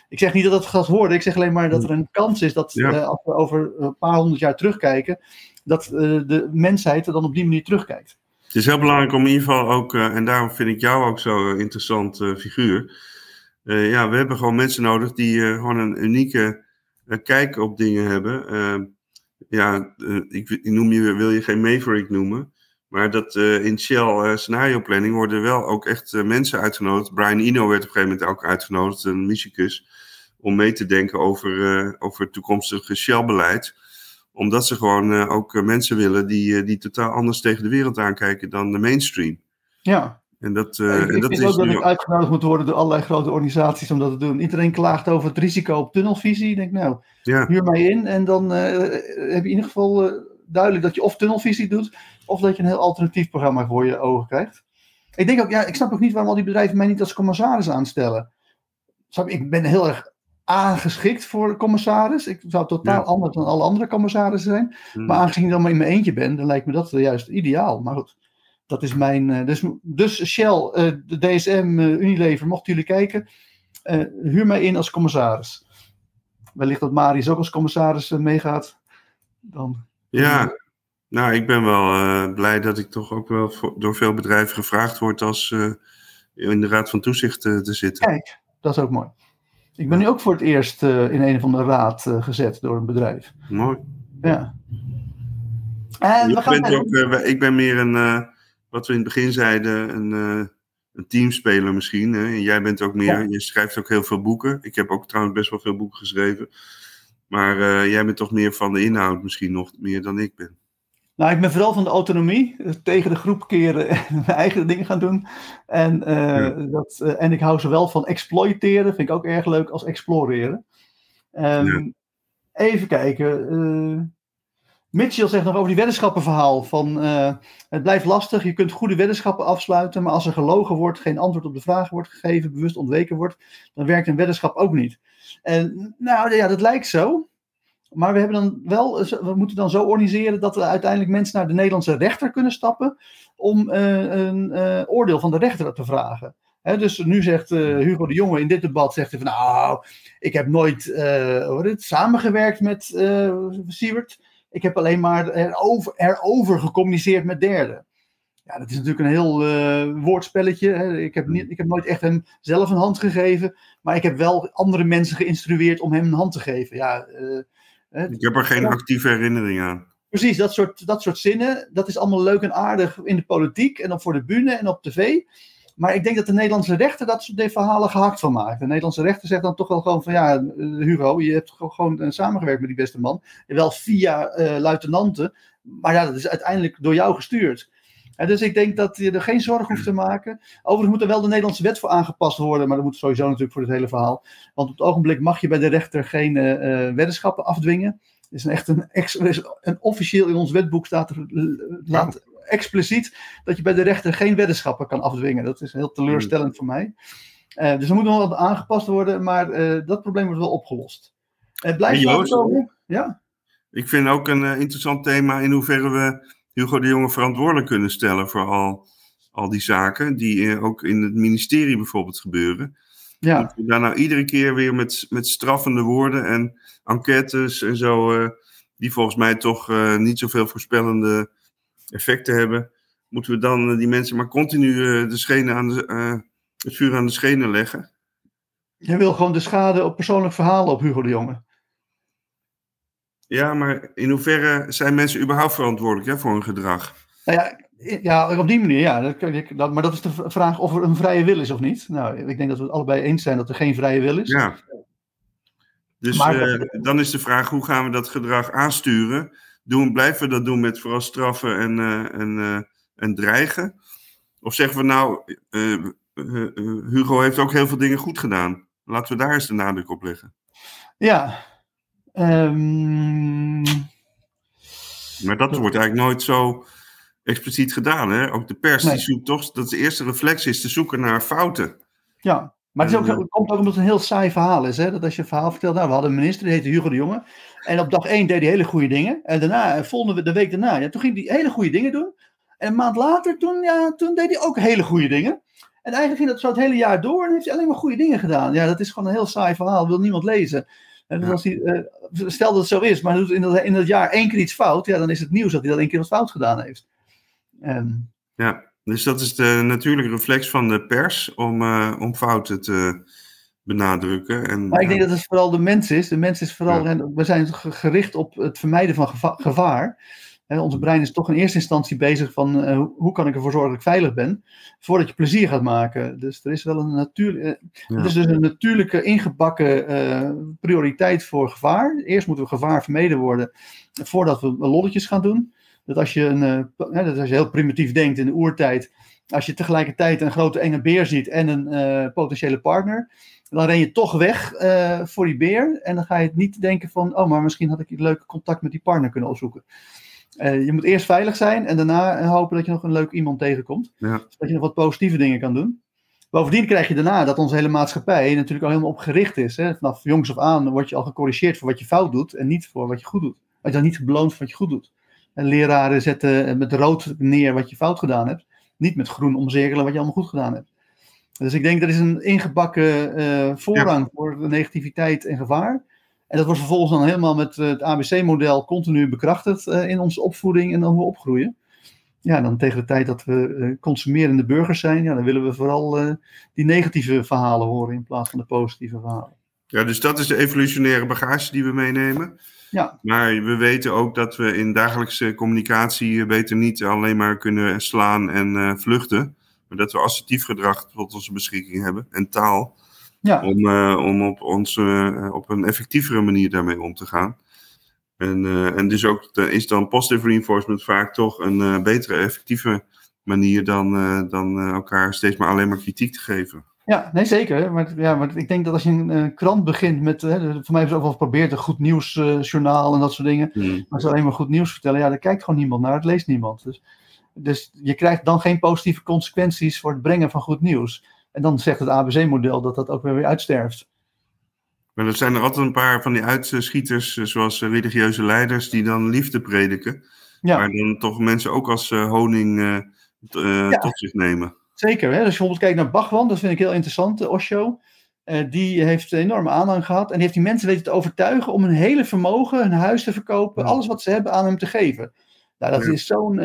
Ik zeg niet dat dat gaat worden, ik zeg alleen maar dat er een kans is dat als we over een paar honderd jaar terugkijken, dat de mensheid er dan op die manier terugkijkt. Het is heel belangrijk om in ieder geval ook, en daarom vind ik jou ook zo'n interessant figuur. ja, we hebben gewoon mensen nodig die gewoon een unieke kijk op dingen hebben. ja, ik, ik, noem je, wil je geen Maverick noemen. Maar dat in Shell scenario planning worden wel ook echt mensen uitgenodigd. Brian Eno werd op een gegeven moment ook uitgenodigd, een muzikus, om mee te denken over, over het toekomstige Shell-beleid omdat ze gewoon uh, ook uh, mensen willen die, uh, die totaal anders tegen de wereld aankijken dan de mainstream. Ja. En dat, ik, en ik dat is ook dat ik uitgenodigd moet worden door allerlei grote organisaties om dat te doen. Iedereen klaagt over het risico op tunnelvisie. Ik denk, nou, ja. huur mij in en dan heb je in ieder geval duidelijk dat je of tunnelvisie doet, of dat je een heel alternatief programma voor je ogen krijgt. Ik denk ook, ja, ik snap ook niet waarom al die bedrijven mij niet als commissaris aanstellen. Ik ben heel erg aangeschikt voor commissaris. Ik zou totaal anders dan alle andere commissarissen zijn. Hmm. Maar aangezien ik dan maar in mijn eentje ben, dan lijkt me dat juist ideaal. Maar goed, dat is mijn. Uh, dus, dus Shell, uh, de DSM, eh, Unilever, mochten jullie kijken, huur mij in als commissaris. Wellicht dat Marius ook als commissaris meegaat. Dan, ja, nou, ik ben wel blij dat ik toch ook wel door veel bedrijven gevraagd word als in de Raad van Toezicht te zitten. Kijk, dat is ook mooi. Ik ben nu ook voor het eerst in een of andere raad gezet door een bedrijf. Mooi. Ja. En we gaan ook, ik ben meer een, wat we in het begin zeiden, een, een teamspeler misschien. Hè? En jij bent ook meer, ja. je schrijft ook heel veel boeken. Ik heb ook trouwens best wel veel boeken geschreven. Maar jij bent toch meer van de inhoud misschien nog meer dan ik ben. Nou, ik ben vooral van de autonomie, eh, tegen de groep keren en mijn eigen dingen gaan doen. En, uh, dat, uh, en ik hou zowel van exploiteren, vind ik ook erg leuk, als exploreren. Um, ja. Even kijken. Mitchell zegt nog over die weddenschappenverhaal. Van, het blijft lastig, je kunt goede weddenschappen afsluiten, maar als er gelogen wordt, geen antwoord op de vraag wordt gegeven, bewust ontweken wordt, dan werkt een weddenschap ook niet. En nou ja, dat lijkt zo. Maar we, hebben dan wel, we moeten dan zo organiseren dat we uiteindelijk mensen naar de Nederlandse rechter kunnen stappen om uh, een uh, oordeel van de rechter te vragen. Dus nu zegt uh, Hugo de Jonge in dit debat, zegt hij van nou, ik heb nooit het, samengewerkt met Siewert. Ik heb alleen maar erover, erover gecommuniceerd met derden. Ja, dat is natuurlijk een heel woordspelletje. Hè. Ik, heb niet, ik heb nooit echt hem zelf een hand gegeven, maar ik heb wel andere mensen geïnstrueerd om hem een hand te geven. Ja, ik heb er geen actieve herinnering aan. Precies, dat soort, dat soort zinnen, dat is allemaal leuk en aardig in de politiek en op voor de bühne en op tv. Maar ik denk dat de Nederlandse rechter dat soort verhalen gehakt van maakt. De Nederlandse rechter zegt dan toch wel gewoon van ja, eh, Hugo, je hebt gewoon samengewerkt met die beste man. Wel via uh, luitenanten, maar ja, dat is uiteindelijk door jou gestuurd. En dus ik denk dat je er geen zorgen hoeft te maken. Overigens moet er wel de Nederlandse wet voor aangepast worden, maar dat moet sowieso natuurlijk voor het hele verhaal. Want op het ogenblik mag je bij de rechter geen uh, weddenschappen afdwingen. Is een echt een, een, officieel in ons wetboek staat er laat, expliciet dat je bij de rechter geen weddenschappen kan afdwingen. Dat is heel teleurstellend voor mij. Uh, dus er moet nog wat aangepast worden, maar uh, dat probleem wordt wel opgelost. Het blijft zo. Ja? Ik vind ook een interessant thema in hoeverre we Hugo de Jonge verantwoordelijk kunnen stellen voor al, al die zaken, die ook in het ministerie bijvoorbeeld gebeuren. Ja. Moeten we daar nou iedere keer weer met, met straffende woorden en enquêtes en zo, die volgens mij toch niet zoveel voorspellende effecten hebben, moeten we dan die mensen maar continu de schenen aan de, het vuur aan de schenen leggen? Jij wil gewoon de schade op persoonlijk verhalen op Hugo de Jonge. Ja, maar in hoeverre zijn mensen überhaupt verantwoordelijk hè, voor hun gedrag? Nou ja, ja, op die manier, ja. Dat, dat, maar dat is de vraag of er een vrije wil is of niet. Nou, ik denk dat we het allebei eens zijn dat er geen vrije wil is. Ja. Dus maar, uh, dan is de vraag, hoe gaan we dat gedrag aansturen? Doen, blijven we dat doen met vooral straffen en, uh, en, uh, en dreigen? Of zeggen we nou, Hugo heeft ook heel veel dingen goed gedaan. Laten we daar eens de nadruk op leggen. Ja. Um... Maar dat wordt eigenlijk nooit zo expliciet gedaan. Hè? Ook de pers nee. die zoekt toch, dat de eerste reflex is te zoeken naar fouten. Ja, maar het, is ook, het komt ook omdat het een heel saai verhaal is. Hè? Dat als je een verhaal vertelt, nou, we hadden een minister, die heette Hugo de Jonge. En op dag één deed hij hele goede dingen. En daarna, volgende de week daarna, ja, toen ging hij hele goede dingen doen. En een maand later, toen, ja, toen deed hij ook hele goede dingen. En eigenlijk ging dat zo het hele jaar door en heeft hij alleen maar goede dingen gedaan. Ja, dat is gewoon een heel saai verhaal, wil niemand lezen. En dus als hij, uh, stel dat het zo is, maar doet in dat, in dat jaar één keer iets fout, ja, dan is het nieuws dat hij dat één keer wat fout gedaan heeft. En... Ja, dus dat is de natuurlijke reflex van de pers om, uh, om fouten te benadrukken. En, maar ik denk dat het vooral de mens is. De mens is vooral, ja. we zijn gericht op het vermijden van geva gevaar. He, ons brein is toch in eerste instantie bezig van uh, hoe kan ik ervoor zorgen dat ik veilig ben, voordat je plezier gaat maken. Dus er is wel een natuurlijke, ja. het is dus een natuurlijke ingebakken uh, prioriteit voor gevaar. Eerst moeten we gevaar vermeden worden voordat we lolletjes gaan doen. Dat als je, een, dat als je heel primitief denkt in de oertijd, als je tegelijkertijd een grote enge beer ziet en een potentiële partner, dan ren je toch weg voor die beer en dan ga je niet denken van, oh maar misschien had ik een leuke contact met die partner kunnen opzoeken. Uh, je moet eerst veilig zijn en daarna hopen dat je nog een leuk iemand tegenkomt. Ja. Zodat je nog wat positieve dingen kan doen. Bovendien krijg je daarna dat onze hele maatschappij natuurlijk al helemaal op gericht is. Hè? Vanaf jongs af aan word je al gecorrigeerd voor wat je fout doet en niet voor wat je goed doet. Word je dan niet beloond voor wat je goed doet. En leraren zetten met rood neer wat je fout gedaan hebt. Niet met groen omcirkelen wat je allemaal goed gedaan hebt. Dus ik denk dat is een ingebakken uh, voorrang ja. voor de negativiteit en gevaar. En dat wordt vervolgens dan helemaal met het ABC-model continu bekrachtigd uh, in onze opvoeding en dan hoe we opgroeien. Ja, dan tegen de tijd dat we uh, consumerende burgers zijn, ja, dan willen we vooral die negatieve verhalen horen in plaats van de positieve verhalen. Ja, dus dat is de evolutionaire bagage die we meenemen. Ja. Maar we weten ook dat we in dagelijkse communicatie beter niet alleen maar kunnen slaan en vluchten. Maar dat we assertief gedrag tot onze beschikking hebben en taal. Ja. Om, uh, om op, ons, uh, op een effectievere manier daarmee om te gaan. En, uh, en dus ook de, is dan positive reinforcement vaak toch een betere, effectieve manier dan, dan elkaar steeds maar alleen maar kritiek te geven. Ja, nee zeker. Maar, ja, maar ik denk dat als je een krant begint met, hè, voor mij hebben ze ook wel geprobeerd een goed nieuwsjournaal en dat soort dingen. Hmm. Maar ze alleen maar goed nieuws vertellen, ja, daar kijkt gewoon niemand naar, het leest niemand. Dus, dus je krijgt dan geen positieve consequenties voor het brengen van goed nieuws. En dan zegt het ABC-model dat dat ook weer, weer uitsterft. Maar er zijn er altijd een paar van die uitschieters, zoals religieuze leiders, die dan liefde prediken. Ja. Maar dan toch mensen ook als uh, honing uh, uh, ja. tot zich nemen. Zeker. Hè? Dus als je bijvoorbeeld kijkt naar Bachwan, dat vind ik heel interessant, Osho. die heeft enorme aanhang gehad. En die heeft die mensen weten te overtuigen om hun hele vermogen, hun huis te verkopen, ja. alles wat ze hebben aan hem te geven. Nou, dat ja. is zo'n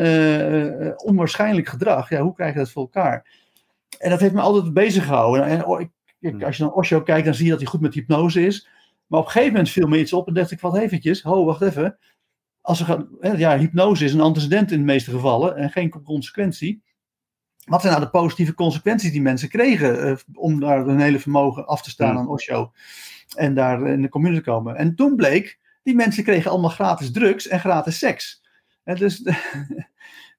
onwaarschijnlijk gedrag. Ja, hoe krijg je dat voor elkaar? En dat heeft me altijd bezig gehouden. En oh, ik, ik, als je naar Osho kijkt, dan zie je dat hij goed met hypnose is. Maar op een gegeven moment viel me iets op en dacht ik, wat eventjes, ho, wacht even. Als er gaan, ja, hypnose is een antecedent in de meeste gevallen en geen consequentie. Wat zijn nou de positieve consequenties die mensen kregen uh, om daar hun hele vermogen af te staan Ja. aan Osho en daar in de community te komen? En toen bleek, die mensen kregen allemaal gratis drugs en gratis seks. En dus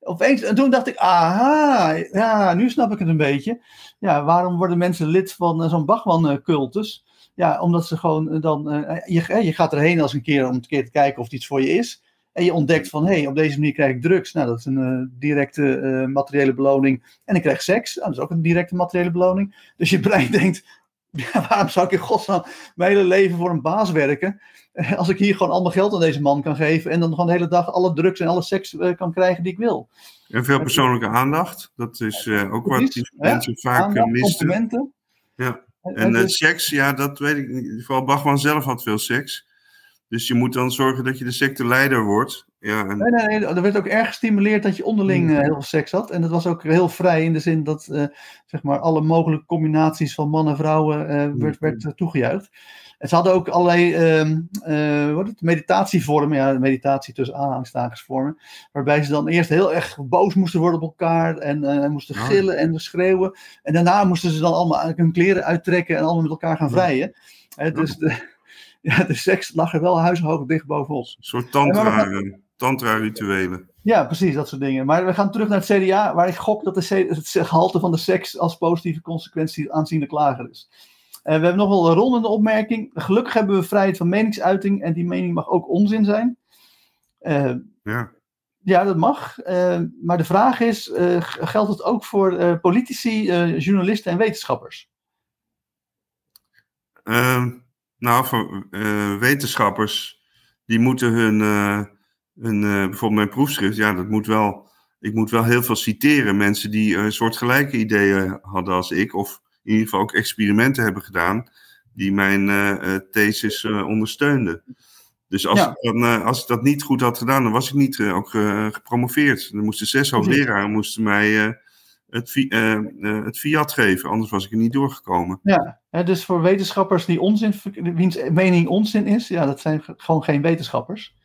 opeens, en toen dacht ik, aha, ja, nu snap ik het een beetje. Ja, waarom worden mensen lid van uh, zo'n Bachman-cultus? Ja, omdat ze gewoon uh, dan, uh, je, je gaat erheen als een keer om een keer te kijken of het iets voor je is. En je ontdekt van, hé, hey, op deze manier krijg ik drugs. Nou, dat is een directe materiële beloning. En ik krijg seks. Nou, dat is ook een directe materiële beloning. Dus je brein denkt, ja, waarom zou ik in godsnaam mijn hele leven voor een baas werken? Als ik hier gewoon allemaal geld aan deze man kan geven. En dan gewoon de hele dag alle drugs en alle seks uh, kan krijgen die ik wil. En veel persoonlijke aandacht. Dat is ook wat die mensen vaak aandacht, missen. Ja. En uh, seks, ja, dat weet ik niet. Vooral Bachman zelf had veel seks. Dus je moet dan zorgen dat je de secteleider wordt. Ja, en... nee, nee, nee, er werd ook erg gestimuleerd dat je onderling uh, heel veel seks had. En dat was ook heel vrij in de zin dat zeg maar alle mogelijke combinaties van man en vrouwen werd, werd toegejuicht. En ze hadden ook allerlei uh, wat het, meditatievormen, ja, meditatie tussen aanhalingstekensvormen, waarbij ze dan eerst heel erg boos moesten worden op elkaar en uh, moesten gillen en schreeuwen. En daarna moesten ze dan allemaal hun kleren uittrekken en allemaal met elkaar gaan vrijen. Ja. dus de, ja, de seks lag er wel huishoog dicht bovenop. Een soort tantra, tantra-rituelen. Ja, precies, dat soort dingen. Maar we gaan terug naar het CDA, waar ik gok dat de, het gehalte van de seks als positieve consequentie aanzienlijk lager is. Uh, we hebben nog wel een rondende opmerking. Gelukkig hebben we vrijheid van meningsuiting en die mening mag ook onzin zijn. Uh, ja. Ja, dat mag. Uh, maar de vraag is, geldt het ook voor politici, journalisten en wetenschappers? Ehm, nou, voor wetenschappers, die moeten hun, hun bijvoorbeeld mijn proefschrift, ja, dat moet wel, ik moet wel heel veel citeren. Mensen die een soort gelijke ideeën hadden als ik, of in ieder geval ook experimenten hebben gedaan die mijn uh, thesis uh, ondersteunden. Dus als, ja. ik dan, als ik dat niet goed had gedaan, dan was ik niet ook gepromoveerd. Dan moesten zes hoogleraren moesten mij het, het fiat geven, anders was ik er niet doorgekomen. Ja, dus voor wetenschappers die onzin, wiens mening onzin is, ja, dat zijn gewoon geen wetenschappers.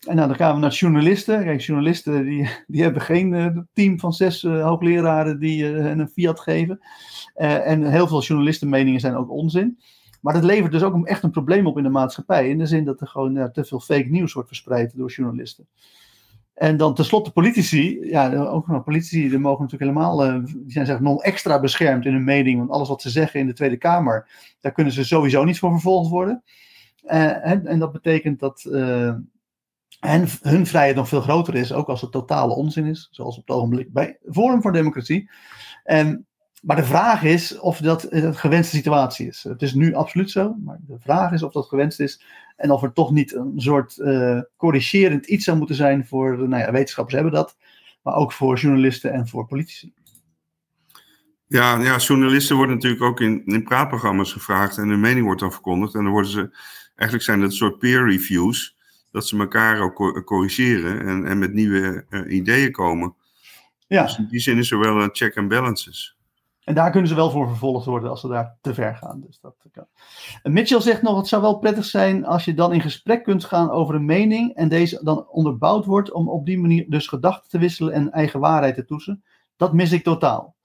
En nou, dan gaan we naar journalisten. Kijk, journalisten die, die hebben geen uh, team van zes uh, hoogleraren die uh, een fiat geven. en heel veel journalistenmeningen zijn ook onzin. Maar dat levert dus ook echt een probleem op in de maatschappij. In de zin dat er gewoon te veel fake nieuws wordt verspreid door journalisten. En dan tenslotte politici. Ja, ook nog politici, die mogen natuurlijk helemaal. die zijn zeg nog extra beschermd in hun mening. Want alles wat ze zeggen in de Tweede Kamer. daar kunnen ze sowieso niet voor vervolgd worden. En, en, dat betekent dat en hun vrijheid nog veel groter is, ook als het totale onzin is, zoals op het ogenblik bij Forum voor Democratie. En, maar de vraag is of dat een gewenste situatie is. Het is nu absoluut zo, maar de vraag is of dat gewenst is en of er toch niet een soort uh, corrigerend iets zou moeten zijn voor, nou ja, wetenschappers hebben dat, maar ook voor journalisten en voor politici. Ja, ja, journalisten worden natuurlijk ook in, in praatprogramma's gevraagd en hun mening wordt dan verkondigd. En dan worden ze, eigenlijk zijn dat soort peer reviews dat ze elkaar ook corrigeren en, en met nieuwe uh, ideeën komen. Ja. Dus in die zin is er wel een check and balances. En daar kunnen ze wel voor vervolgd worden als ze daar te ver gaan. Dus dat kan. Mitchell zegt nog: het zou wel prettig zijn als je dan in gesprek kunt gaan over een mening en deze dan onderbouwd wordt om op die manier dus gedachten te wisselen en eigen waarheid te toetsen. Dat mis ik totaal.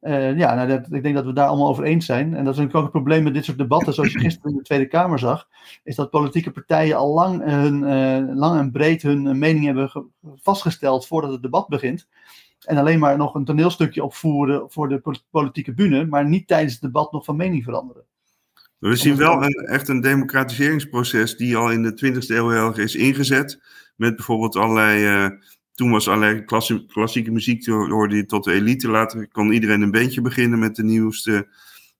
Uh, ja, nou, dat, ik denk dat we daar allemaal over eens zijn. En dat is ook het probleem met dit soort debatten, zoals je gisteren in de Tweede Kamer zag, is dat politieke partijen al lang, hun, uh, lang en breed hun mening hebben vastgesteld voordat het debat begint. En alleen maar nog een toneelstukje opvoeren voor de politieke bühne, maar niet tijdens het debat nog van mening veranderen. We zien wel een, echt een democratiseringsproces die al in de 20e eeuw is ingezet. Met bijvoorbeeld allerlei uh, toen was alleen klassieke muziek, hoorde je tot de elite. Later kon iedereen een bandje beginnen met de nieuwste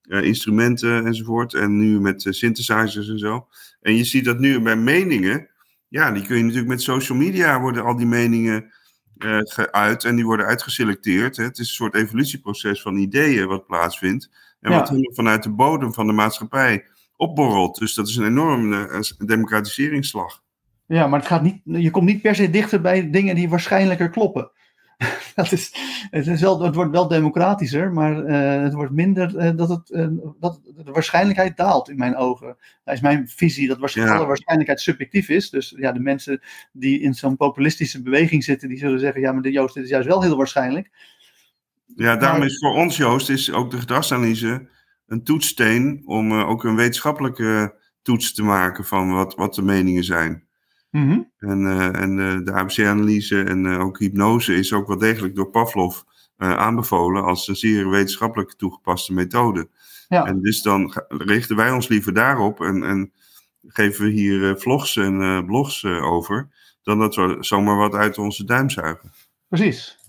uh, instrumenten enzovoort. En nu met uh, synthesizers en zo. En je ziet dat nu bij meningen. Ja, die kun je natuurlijk met social media worden al die meningen uh, geuit. En die worden uitgeselecteerd. Hè. Het is een soort evolutieproces van ideeën wat plaatsvindt. En ja. wat vanuit de bodem van de maatschappij opborrelt. Dus dat is een enorme democratiseringsslag. Ja, maar het gaat niet, je komt niet per se dichter bij dingen die waarschijnlijker kloppen. dat is, het, is wel, het wordt wel democratischer, maar uh, het wordt minder uh, dat, het, uh, dat de waarschijnlijkheid daalt in mijn ogen. Dat is mijn visie dat waarschijnlijk, ja. alle waarschijnlijkheid subjectief is. Dus ja, de mensen die in zo'n populistische beweging zitten, die zullen zeggen: ja, maar de Joost, dit is juist wel heel waarschijnlijk. Ja, daarom maar, is voor ons, Joost, is ook de gedragsanalyse een toetssteen om ook een wetenschappelijke toets te maken van wat, wat de meningen zijn. Mm -hmm. En, uh, en uh, de ABC-analyse en uh, ook hypnose is ook wel degelijk door Pavlov aanbevolen als een zeer wetenschappelijk toegepaste methode. Ja. En dus dan richten wij ons liever daarop en, en geven we hier vlogs en blogs over. dan dat we zomaar wat uit onze duim zuigen. Precies.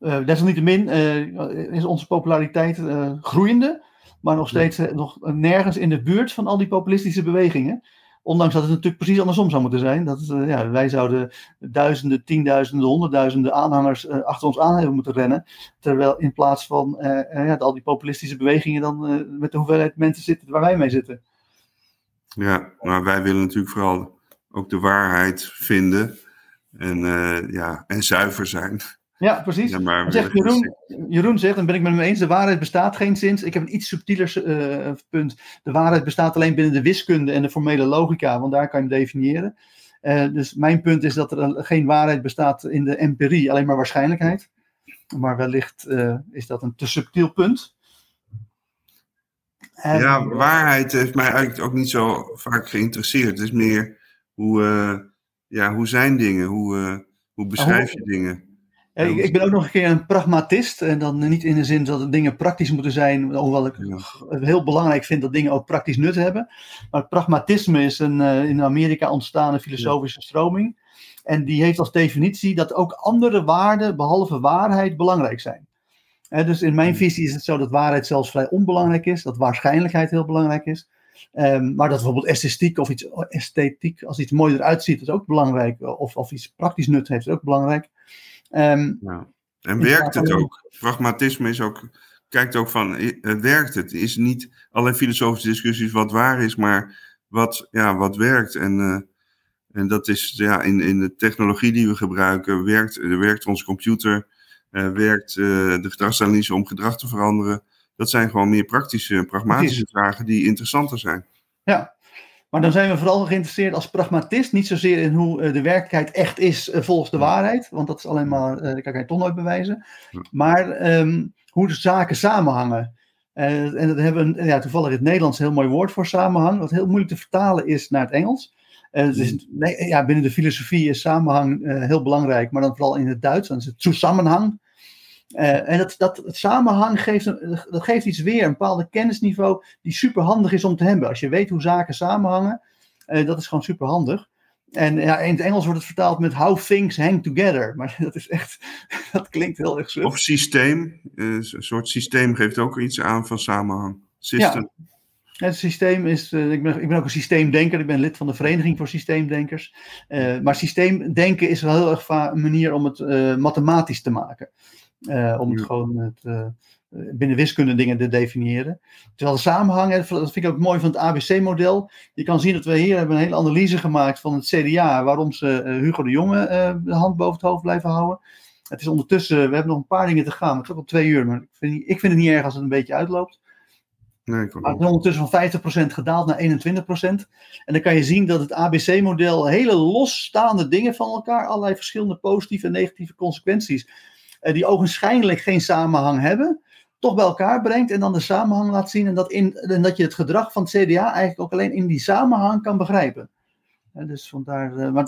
Uh, desalniettemin uh, is onze populariteit uh, groeiende, maar nog steeds nog nergens in de buurt van al die populistische bewegingen. Ondanks dat het natuurlijk precies andersom zou moeten zijn. Dat ja, wij zouden duizenden, tienduizenden, honderdduizenden aanhangers achter ons aan hebben moeten rennen. Terwijl in plaats van ja, al die populistische bewegingen dan met de hoeveelheid mensen zitten waar wij mee zitten. Ja, maar wij willen natuurlijk vooral ook de waarheid vinden en, ja, en zuiver zijn. Ja, precies. Ja, maar zegt Jeroen, Jeroen zegt, en ben ik met hem eens, de waarheid bestaat geen zins. Ik heb een iets subtieler uh, punt. De waarheid bestaat alleen binnen de wiskunde en de formele logica, want daar kan je hem definiëren. Uh, dus mijn punt is dat er geen waarheid bestaat in de empirie, alleen maar waarschijnlijkheid. Maar wellicht uh, is dat een te subtiel punt. En, ja, waarheid heeft mij eigenlijk ook niet zo vaak geïnteresseerd. Het is meer hoe, ja, hoe zijn dingen, hoe, hoe beschrijf je dingen. Ik, ik, ben ook nog een keer een pragmatist. En dan niet in de zin dat dingen praktisch moeten zijn. Hoewel ik heel belangrijk vind dat dingen ook praktisch nut hebben. Maar pragmatisme is een uh, in Amerika ontstaande filosofische stroming. En die heeft als definitie dat ook andere waarden, behalve waarheid, belangrijk zijn. dus in mijn visie is het zo dat waarheid zelfs vrij onbelangrijk is. Dat waarschijnlijkheid heel belangrijk is. Um, maar dat bijvoorbeeld esthetiek of iets esthetiek, als iets mooi eruit ziet, is ook belangrijk. Of, of iets praktisch nut heeft, is ook belangrijk. Um, ja. En werkt het ook? Pragmatisme is ook, kijkt ook van, werkt het? Is niet alleen filosofische discussies wat waar is, maar wat, ja, wat werkt. En, uh, en dat is ja, in, in de technologie die we gebruiken, werkt, werkt onze computer, uh, werkt de gedragsanalyse om gedrag te veranderen. Dat zijn gewoon meer praktische, pragmatische vragen die interessanter zijn. Ja, maar dan zijn we vooral geïnteresseerd als pragmatist, niet zozeer in hoe uh, de werkelijkheid echt is uh, volgens de waarheid, want dat is alleen maar, uh, dat kan je toch nooit bewijzen, maar um, hoe de zaken samenhangen. en dat hebben we ja, toevallig in het Nederlands een heel mooi woord voor samenhang, wat heel moeilijk te vertalen is naar het Engels. dus, nee, ja, binnen de filosofie is samenhang heel belangrijk, maar dan vooral in het Duits, dan is het zusammenhang. Uh, en dat, dat het samenhang geeft, dat geeft iets weer, een bepaalde kennisniveau die super handig is om te hebben. Als je weet hoe zaken samenhangen, uh, dat is gewoon super handig. En ja, in het Engels wordt het vertaald met how things hang together. Maar dat is echt, dat klinkt heel erg suf. Of systeem, uh, een soort systeem geeft ook iets aan van samenhang. System. Ja. Het systeem is, ik, ben, ik ben ook een systeemdenker, ik ben lid van de Vereniging voor Systeemdenkers. maar systeemdenken is wel heel erg een manier om het mathematisch te maken. Uh, om het gewoon het, uh, binnen wiskunde dingen te definiëren. Terwijl de samenhang, dat vind ik ook mooi van het ABC-model. Je kan zien dat we hier hebben een hele analyse gemaakt van het CDA, waarom ze uh, Hugo de Jonge de hand boven het hoofd blijven houden. Het is ondertussen, we hebben nog een paar dingen te gaan, het is al twee uur, maar ik vind, ik vind het niet erg als het een beetje uitloopt. Nee, maar het is ondertussen van 50% gedaald naar 21%. En dan kan je zien dat het ABC-model hele losstaande dingen van elkaar, allerlei verschillende positieve en negatieve consequenties die ogenschijnlijk geen samenhang hebben, toch bij elkaar brengt en dan de samenhang laat zien. En dat, in, en dat je het gedrag van het CDA eigenlijk ook alleen in die samenhang kan begrijpen. Uh, dus vandaar, uh, maar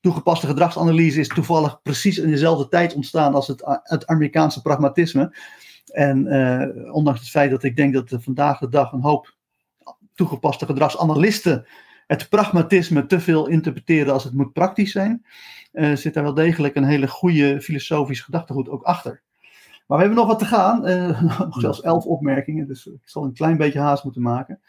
toegepaste gedragsanalyse is toevallig precies in dezelfde tijd ontstaan als het, het Amerikaanse pragmatisme. En ondanks het feit dat ik denk dat er vandaag de dag een hoop toegepaste gedragsanalisten het pragmatisme te veel interpreteren als het moet praktisch zijn, uh, zit daar wel degelijk een hele goede filosofisch gedachtegoed ook achter. Maar we hebben nog wat te gaan, uh, zelfs elf opmerkingen, dus ik zal een klein beetje haast moeten maken.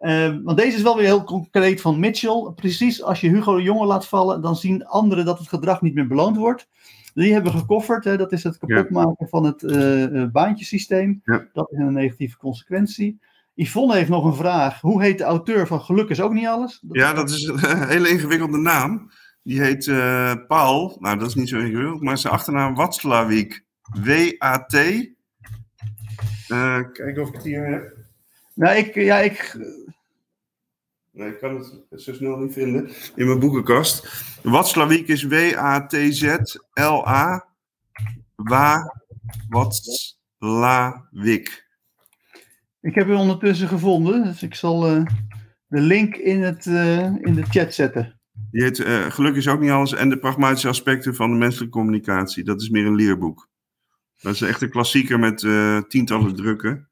Uh, want deze is wel weer heel concreet van Mitchell. Precies als je Hugo de Jonge laat vallen, dan zien anderen dat het gedrag niet meer beloond wordt. Die hebben we gekofferd, hè, dat is het kapotmaken ja. van het uh, baantjesysteem. Ja. Dat is een negatieve consequentie. Yvonne heeft nog een vraag. Hoe heet de auteur van Geluk is ook niet alles? Dat ja, dat is een hele ingewikkelde naam. Die heet uh, Paul. Nou, dat is niet zo ingewikkeld. Maar zijn achternaam Watzlawick. W-A-T. Uh, kijken of ik het hier heb. Nou, ik... Ja, ik... Nee, ik kan het zo snel niet vinden in mijn boekenkast. Watzlawick is W-A-T-Z-L-A. Wa Watzlawick. Ik heb u ondertussen gevonden, dus ik zal uh, de link in, het, uh, in de chat zetten. Die heet uh, Geluk is ook niet alles en de pragmatische aspecten van de menselijke communicatie. Dat is meer een leerboek. Dat is echt een klassieker met tientallen drukken.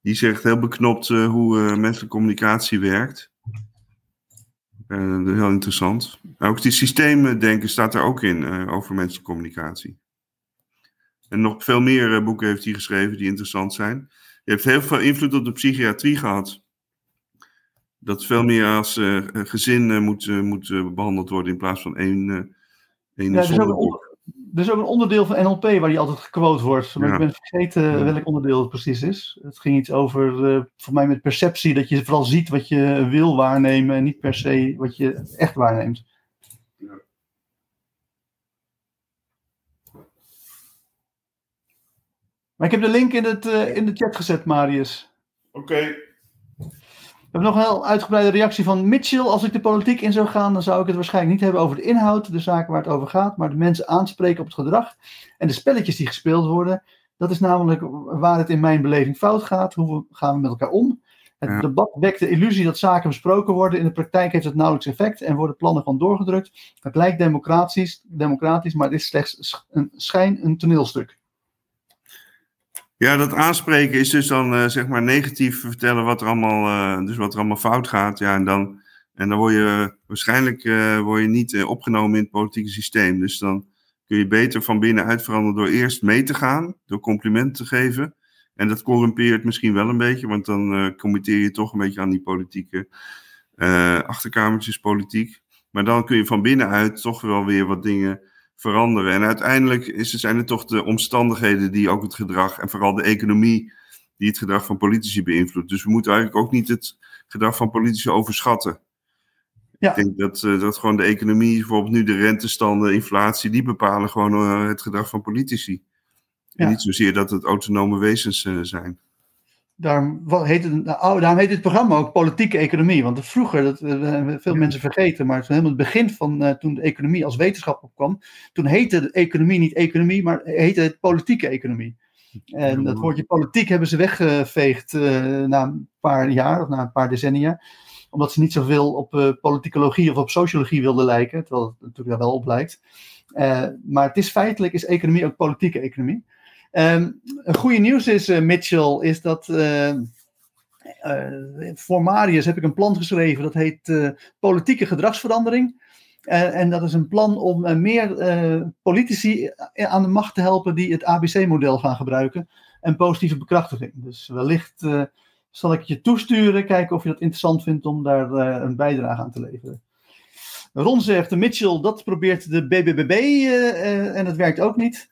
Die zegt heel beknopt hoe menselijke communicatie werkt. Heel interessant. Ook die systemen denken staat er ook in over mensencommunicatie. En nog veel meer boeken heeft hij geschreven die interessant zijn. Hij heeft heel veel invloed op de psychiatrie gehad. Dat veel meer als gezin moet, moet behandeld worden in plaats van één, één ja, er is ook een onderdeel van NLP waar die altijd gequote wordt. Maar ik ben vergeten welk onderdeel het precies is. Het ging iets over, uh, voor mij met perceptie, dat je vooral ziet wat je wil waarnemen en niet per se wat je echt waarneemt. Maar ik heb de link in, het, uh, in de chat gezet, Marius. Oké. We hebben nog een heel uitgebreide reactie van Mitchell. Als ik de politiek in zou gaan, dan zou ik het waarschijnlijk niet hebben over de inhoud, de zaken waar het over gaat, maar de mensen aanspreken op het gedrag en de spelletjes die gespeeld worden. Dat is namelijk waar het in mijn beleving fout gaat. Hoe gaan we met elkaar om? Het debat wekt de illusie dat zaken besproken worden. In de praktijk heeft het nauwelijks effect en worden plannen gewoon doorgedrukt. Het lijkt democratisch, democratisch maar het is slechts een schijn, een toneelstuk. Ja, dat aanspreken is dus dan uh, zeg maar negatief vertellen wat er allemaal, uh, dus wat er allemaal fout gaat. Ja, en dan, en dan word je waarschijnlijk uh, word je niet opgenomen in het politieke systeem. Dus dan kun je beter van binnenuit veranderen door eerst mee te gaan, door complimenten te geven. En dat corrumpeert misschien wel een beetje, want dan committeer je toch een beetje aan die politieke achterkamertjespolitiek. Maar dan kun je van binnenuit toch wel weer wat dingen veranderen. En uiteindelijk is, zijn het toch de omstandigheden die ook het gedrag en vooral de economie die het gedrag van politici beïnvloedt. Dus we moeten eigenlijk ook niet het gedrag van politici overschatten. Ja. Ik denk dat, uh, dat gewoon de economie, bijvoorbeeld nu de rentestanden, inflatie, die bepalen gewoon uh, het gedrag van politici. En niet zozeer dat het autonome wezens uh, zijn. Daarom heet, het, nou, daarom heet het programma ook politieke economie. Want vroeger, dat uh, veel mensen vergeten, maar helemaal het begin van uh, toen de economie als wetenschap opkwam, toen heette de economie niet economie, maar heette het politieke economie. En dat woordje politiek hebben ze weggeveegd uh, na een paar jaar of na een paar decennia. Omdat ze niet zoveel op politicologie of op sociologie wilden lijken, terwijl het natuurlijk daar wel op lijkt. maar het is feitelijk, is economie ook politieke economie. Um, een goede nieuws is, uh, Mitchell, is dat uh, uh, voor Marius heb ik een plan geschreven. Dat heet Politieke Gedragsverandering. en dat is een plan om meer politici aan de macht te helpen die het ABC-model gaan gebruiken. En positieve bekrachtiging. Dus wellicht zal ik je toesturen, kijken of je dat interessant vindt om daar een bijdrage aan te leveren. Ron zegt, Mitchell, dat probeert de BBBB en het werkt ook niet.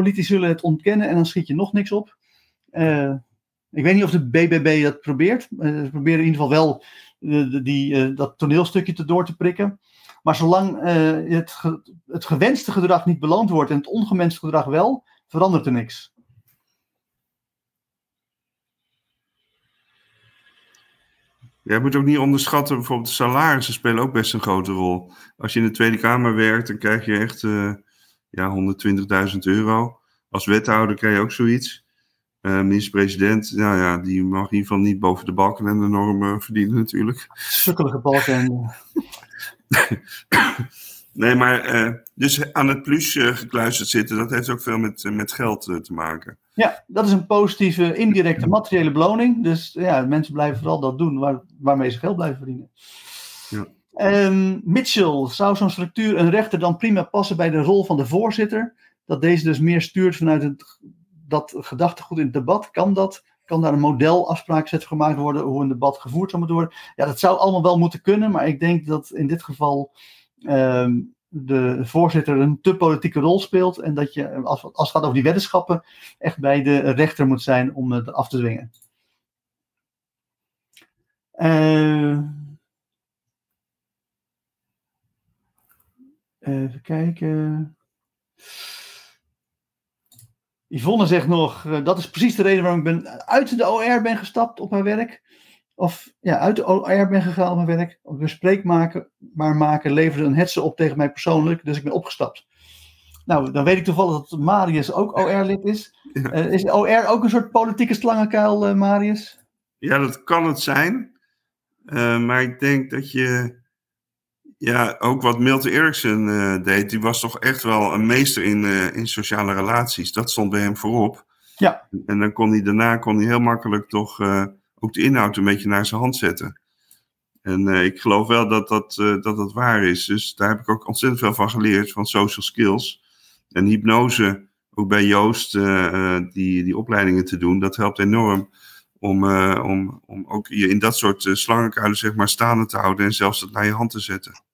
Politici zullen het ontkennen en dan schiet je nog niks op. Uh, ik weet niet of de BBB dat probeert. Uh, ze proberen in ieder geval wel uh, die, dat toneelstukje te door te prikken. Maar zolang het, het gewenste gedrag niet beloond wordt en het ongewenste gedrag wel, verandert er niks. Je moet ook niet onderschatten, bijvoorbeeld salarissen spelen ook best een grote rol. Als je in de Tweede Kamer werkt, dan krijg je echt ja, 120.000 euro. Als wethouder krijg je ook zoiets. Uh, Minister-president, nou ja, die mag in ieder geval niet boven de balken en de normen verdienen natuurlijk. Sukkelige balken. nee, maar uh, dus aan het plus uh, gekluisterd zitten, dat heeft ook veel met, met geld te maken. Ja, dat is een positieve indirecte materiële beloning. Dus ja, mensen blijven vooral dat doen waar, waarmee ze geld blijven verdienen. Ja. Um, Mitchell, zou zo'n structuur een rechter dan prima passen bij de rol van de voorzitter? Dat deze dus meer stuurt vanuit het, dat gedachtegoed in het debat? Kan dat? Kan daar een modelafspraakset gemaakt worden hoe een debat gevoerd zou moeten worden? Ja, dat zou allemaal wel moeten kunnen, maar ik denk dat in dit geval um, de voorzitter een te politieke rol speelt en dat je, als, als het gaat over die weddenschappen, echt bij de rechter moet zijn om het af te dwingen. Uh, Even kijken. Yvonne zegt nog, uh, dat is precies de reden waarom ik ben uit de OR ben gestapt op mijn werk. Of ja, uit de OR ben gegaan op mijn werk. Op bespreek maken, maar maken leverde een hetze op tegen mij persoonlijk, dus ik ben opgestapt. Nou, dan weet ik toevallig dat Marius ook OR-lid is. Ja. Uh, is OR ook een soort politieke slangenkuil, uh, Marius? Ja, dat kan het zijn. maar ik denk dat je ja, ook wat Milton Erickson uh, deed, die was toch echt wel een meester in, uh, in sociale relaties. Dat stond bij hem voorop. Ja. En dan kon hij daarna kon hij heel makkelijk toch uh, ook de inhoud een beetje naar zijn hand zetten. En ik geloof wel dat dat, dat dat waar is. Dus daar heb ik ook ontzettend veel van geleerd, van social skills. En hypnose, ook bij Joost, die, die opleidingen te doen, dat helpt enorm om, om, om ook je in dat soort slangenkuilen zeg maar staande te houden en zelfs het naar je hand te zetten.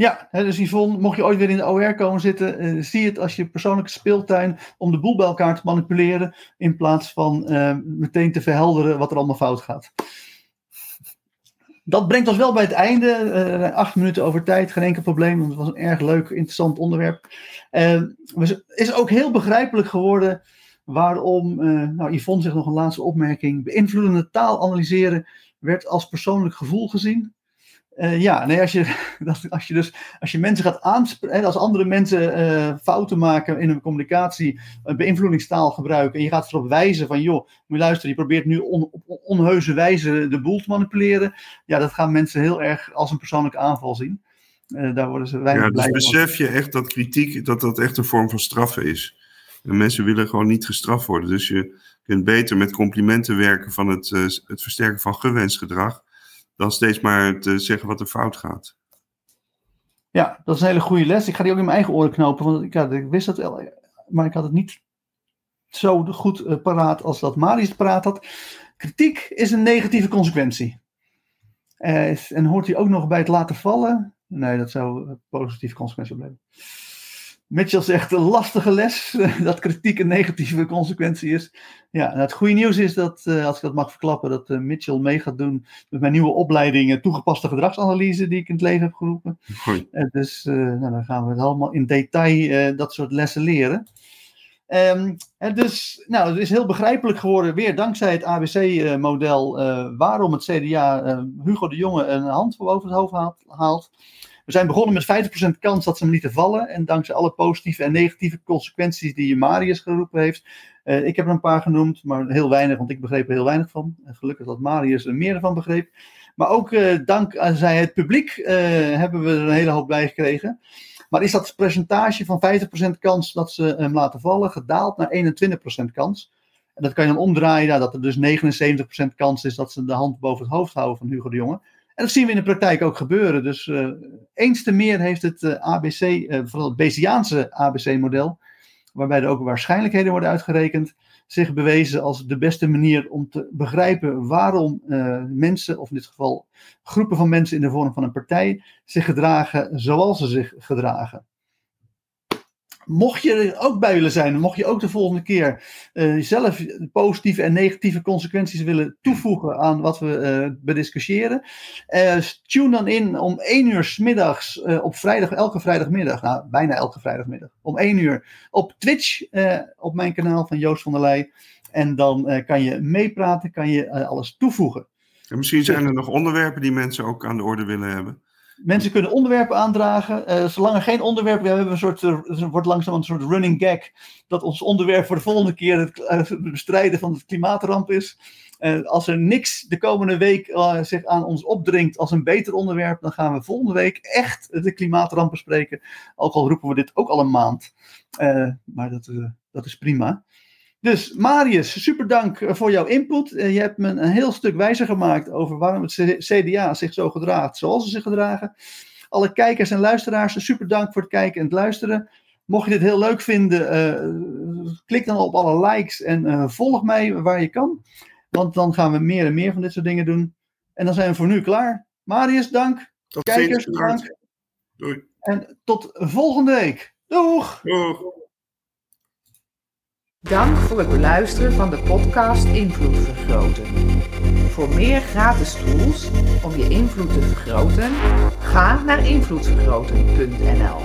Ja, dus Yvonne, mocht je ooit weer in de OR komen zitten, uh, zie het als je persoonlijke speeltuin om de boel bij elkaar te manipuleren, in plaats van uh, meteen te verhelderen wat er allemaal fout gaat. Dat brengt ons wel bij het einde. Uh, acht minuten over tijd, geen enkel probleem, want het was een erg leuk, interessant onderwerp. Het is ook heel begrijpelijk geworden waarom, nou Yvonne zegt nog een laatste opmerking, beïnvloedende taal analyseren werd als persoonlijk gevoel gezien. Uh, ja, nee, als je, als je dus als je mensen gaat aanspreken, als andere mensen uh, fouten maken in hun communicatie, een beïnvloedingstaal gebruiken, en je gaat erop wijzen van, joh, moet je luisteren, je probeert nu on, op onheuse wijze de boel te manipuleren, ja, dat gaan mensen heel erg als een persoonlijke aanval zien. Uh, daar worden ze weinig ja, dus besef je echt dat kritiek, dat dat echt een vorm van straffen is. En mensen willen gewoon niet gestraft worden. Dus je kunt beter met complimenten werken van het, het versterken van gewenst gedrag dan steeds maar te zeggen wat er fout gaat. Ja, dat is een hele goede les. Ik ga die ook in mijn eigen oren knopen, want ik, ja, ik wist dat, maar ik had het niet zo goed uh, paraat als dat Marius paraat had. Kritiek is een negatieve consequentie. Uh, en hoort hij ook nog bij het laten vallen? Nee, dat zou een positieve consequentie blijven. Mitchell zegt een lastige les, dat kritiek een negatieve consequentie is. Ja, het goede nieuws is dat, uh, als ik dat mag verklappen, dat uh, Mitchell mee gaat doen met mijn nieuwe opleiding uh, toegepaste gedragsanalyse die ik in het leven heb geroepen. dus nou, dan gaan we het allemaal in detail dat soort lessen leren. Um, en dus, nou, het is heel begrijpelijk geworden, weer dankzij het ABC-model, waarom het CDA Hugo de Jonge een hand boven het hoofd haalt. We zijn begonnen met 50% kans dat ze hem lieten vallen. En dankzij alle positieve en negatieve consequenties die Marius geroepen heeft. Uh, ik heb er een paar genoemd, maar heel weinig, want ik begreep er heel weinig van. Gelukkig dat Marius er meer van begreep. Maar ook uh, dankzij het publiek hebben we er een hele hoop bij gekregen. Maar is dat percentage van 50% kans dat ze hem laten vallen gedaald naar 21% kans? En dat kan je dan omdraaien, dat er dus 79% kans is dat ze de hand boven het hoofd houden van Hugo de Jonge. En dat zien we in de praktijk ook gebeuren. Dus uh, eens te meer heeft het uh, ABC, uh, vooral het Bayesiaanse ABC-model, waarbij er ook waarschijnlijkheden worden uitgerekend, zich bewezen als de beste manier om te begrijpen waarom mensen, of in dit geval groepen van mensen in de vorm van een partij, zich gedragen zoals ze zich gedragen. Mocht je er ook bij willen zijn, mocht je ook de volgende keer uh, zelf positieve en negatieve consequenties willen toevoegen aan wat we uh, bediscussiëren, uh, tune dan in om 1 uur s middags op vrijdag, elke vrijdagmiddag, nou bijna elke vrijdagmiddag, om 1 uur op Twitch op mijn kanaal van Joost van der Leij. En dan kan je meepraten, kan je alles toevoegen. En misschien zijn er nog onderwerpen die mensen ook aan de orde willen hebben. Mensen kunnen onderwerpen aandragen. Uh, zolang er geen onderwerp, we hebben een soort, uh, wordt langzaam een soort running gag, dat ons onderwerp voor de volgende keer het uh, bestrijden van de klimaatramp is. als er niks de komende week zich aan ons opdringt als een beter onderwerp, dan gaan we volgende week echt de klimaatramp bespreken. Ook al roepen we dit ook al een maand. maar dat, dat is prima. Dus Marius, super dank eh, voor jouw input. Eh, je hebt me een heel stuk wijzer gemaakt over waarom het CDA zich zo gedraagt zoals ze zich gedragen. Alle kijkers en luisteraars, super dank voor het kijken en het luisteren. Mocht je dit heel leuk vinden, uh, klik dan op alle likes en uh, volg mij waar je kan. Want dan gaan we meer en meer van dit soort dingen doen. En dan zijn we voor nu klaar. Marius, dank. Tot kijkers, ziens, dank. Doei. En tot volgende week. Doeg! Doeg. Dank voor het beluisteren van de podcast Invloed Vergroten. Voor meer gratis tools om je invloed te vergroten, ga naar invloedvergroten.nl.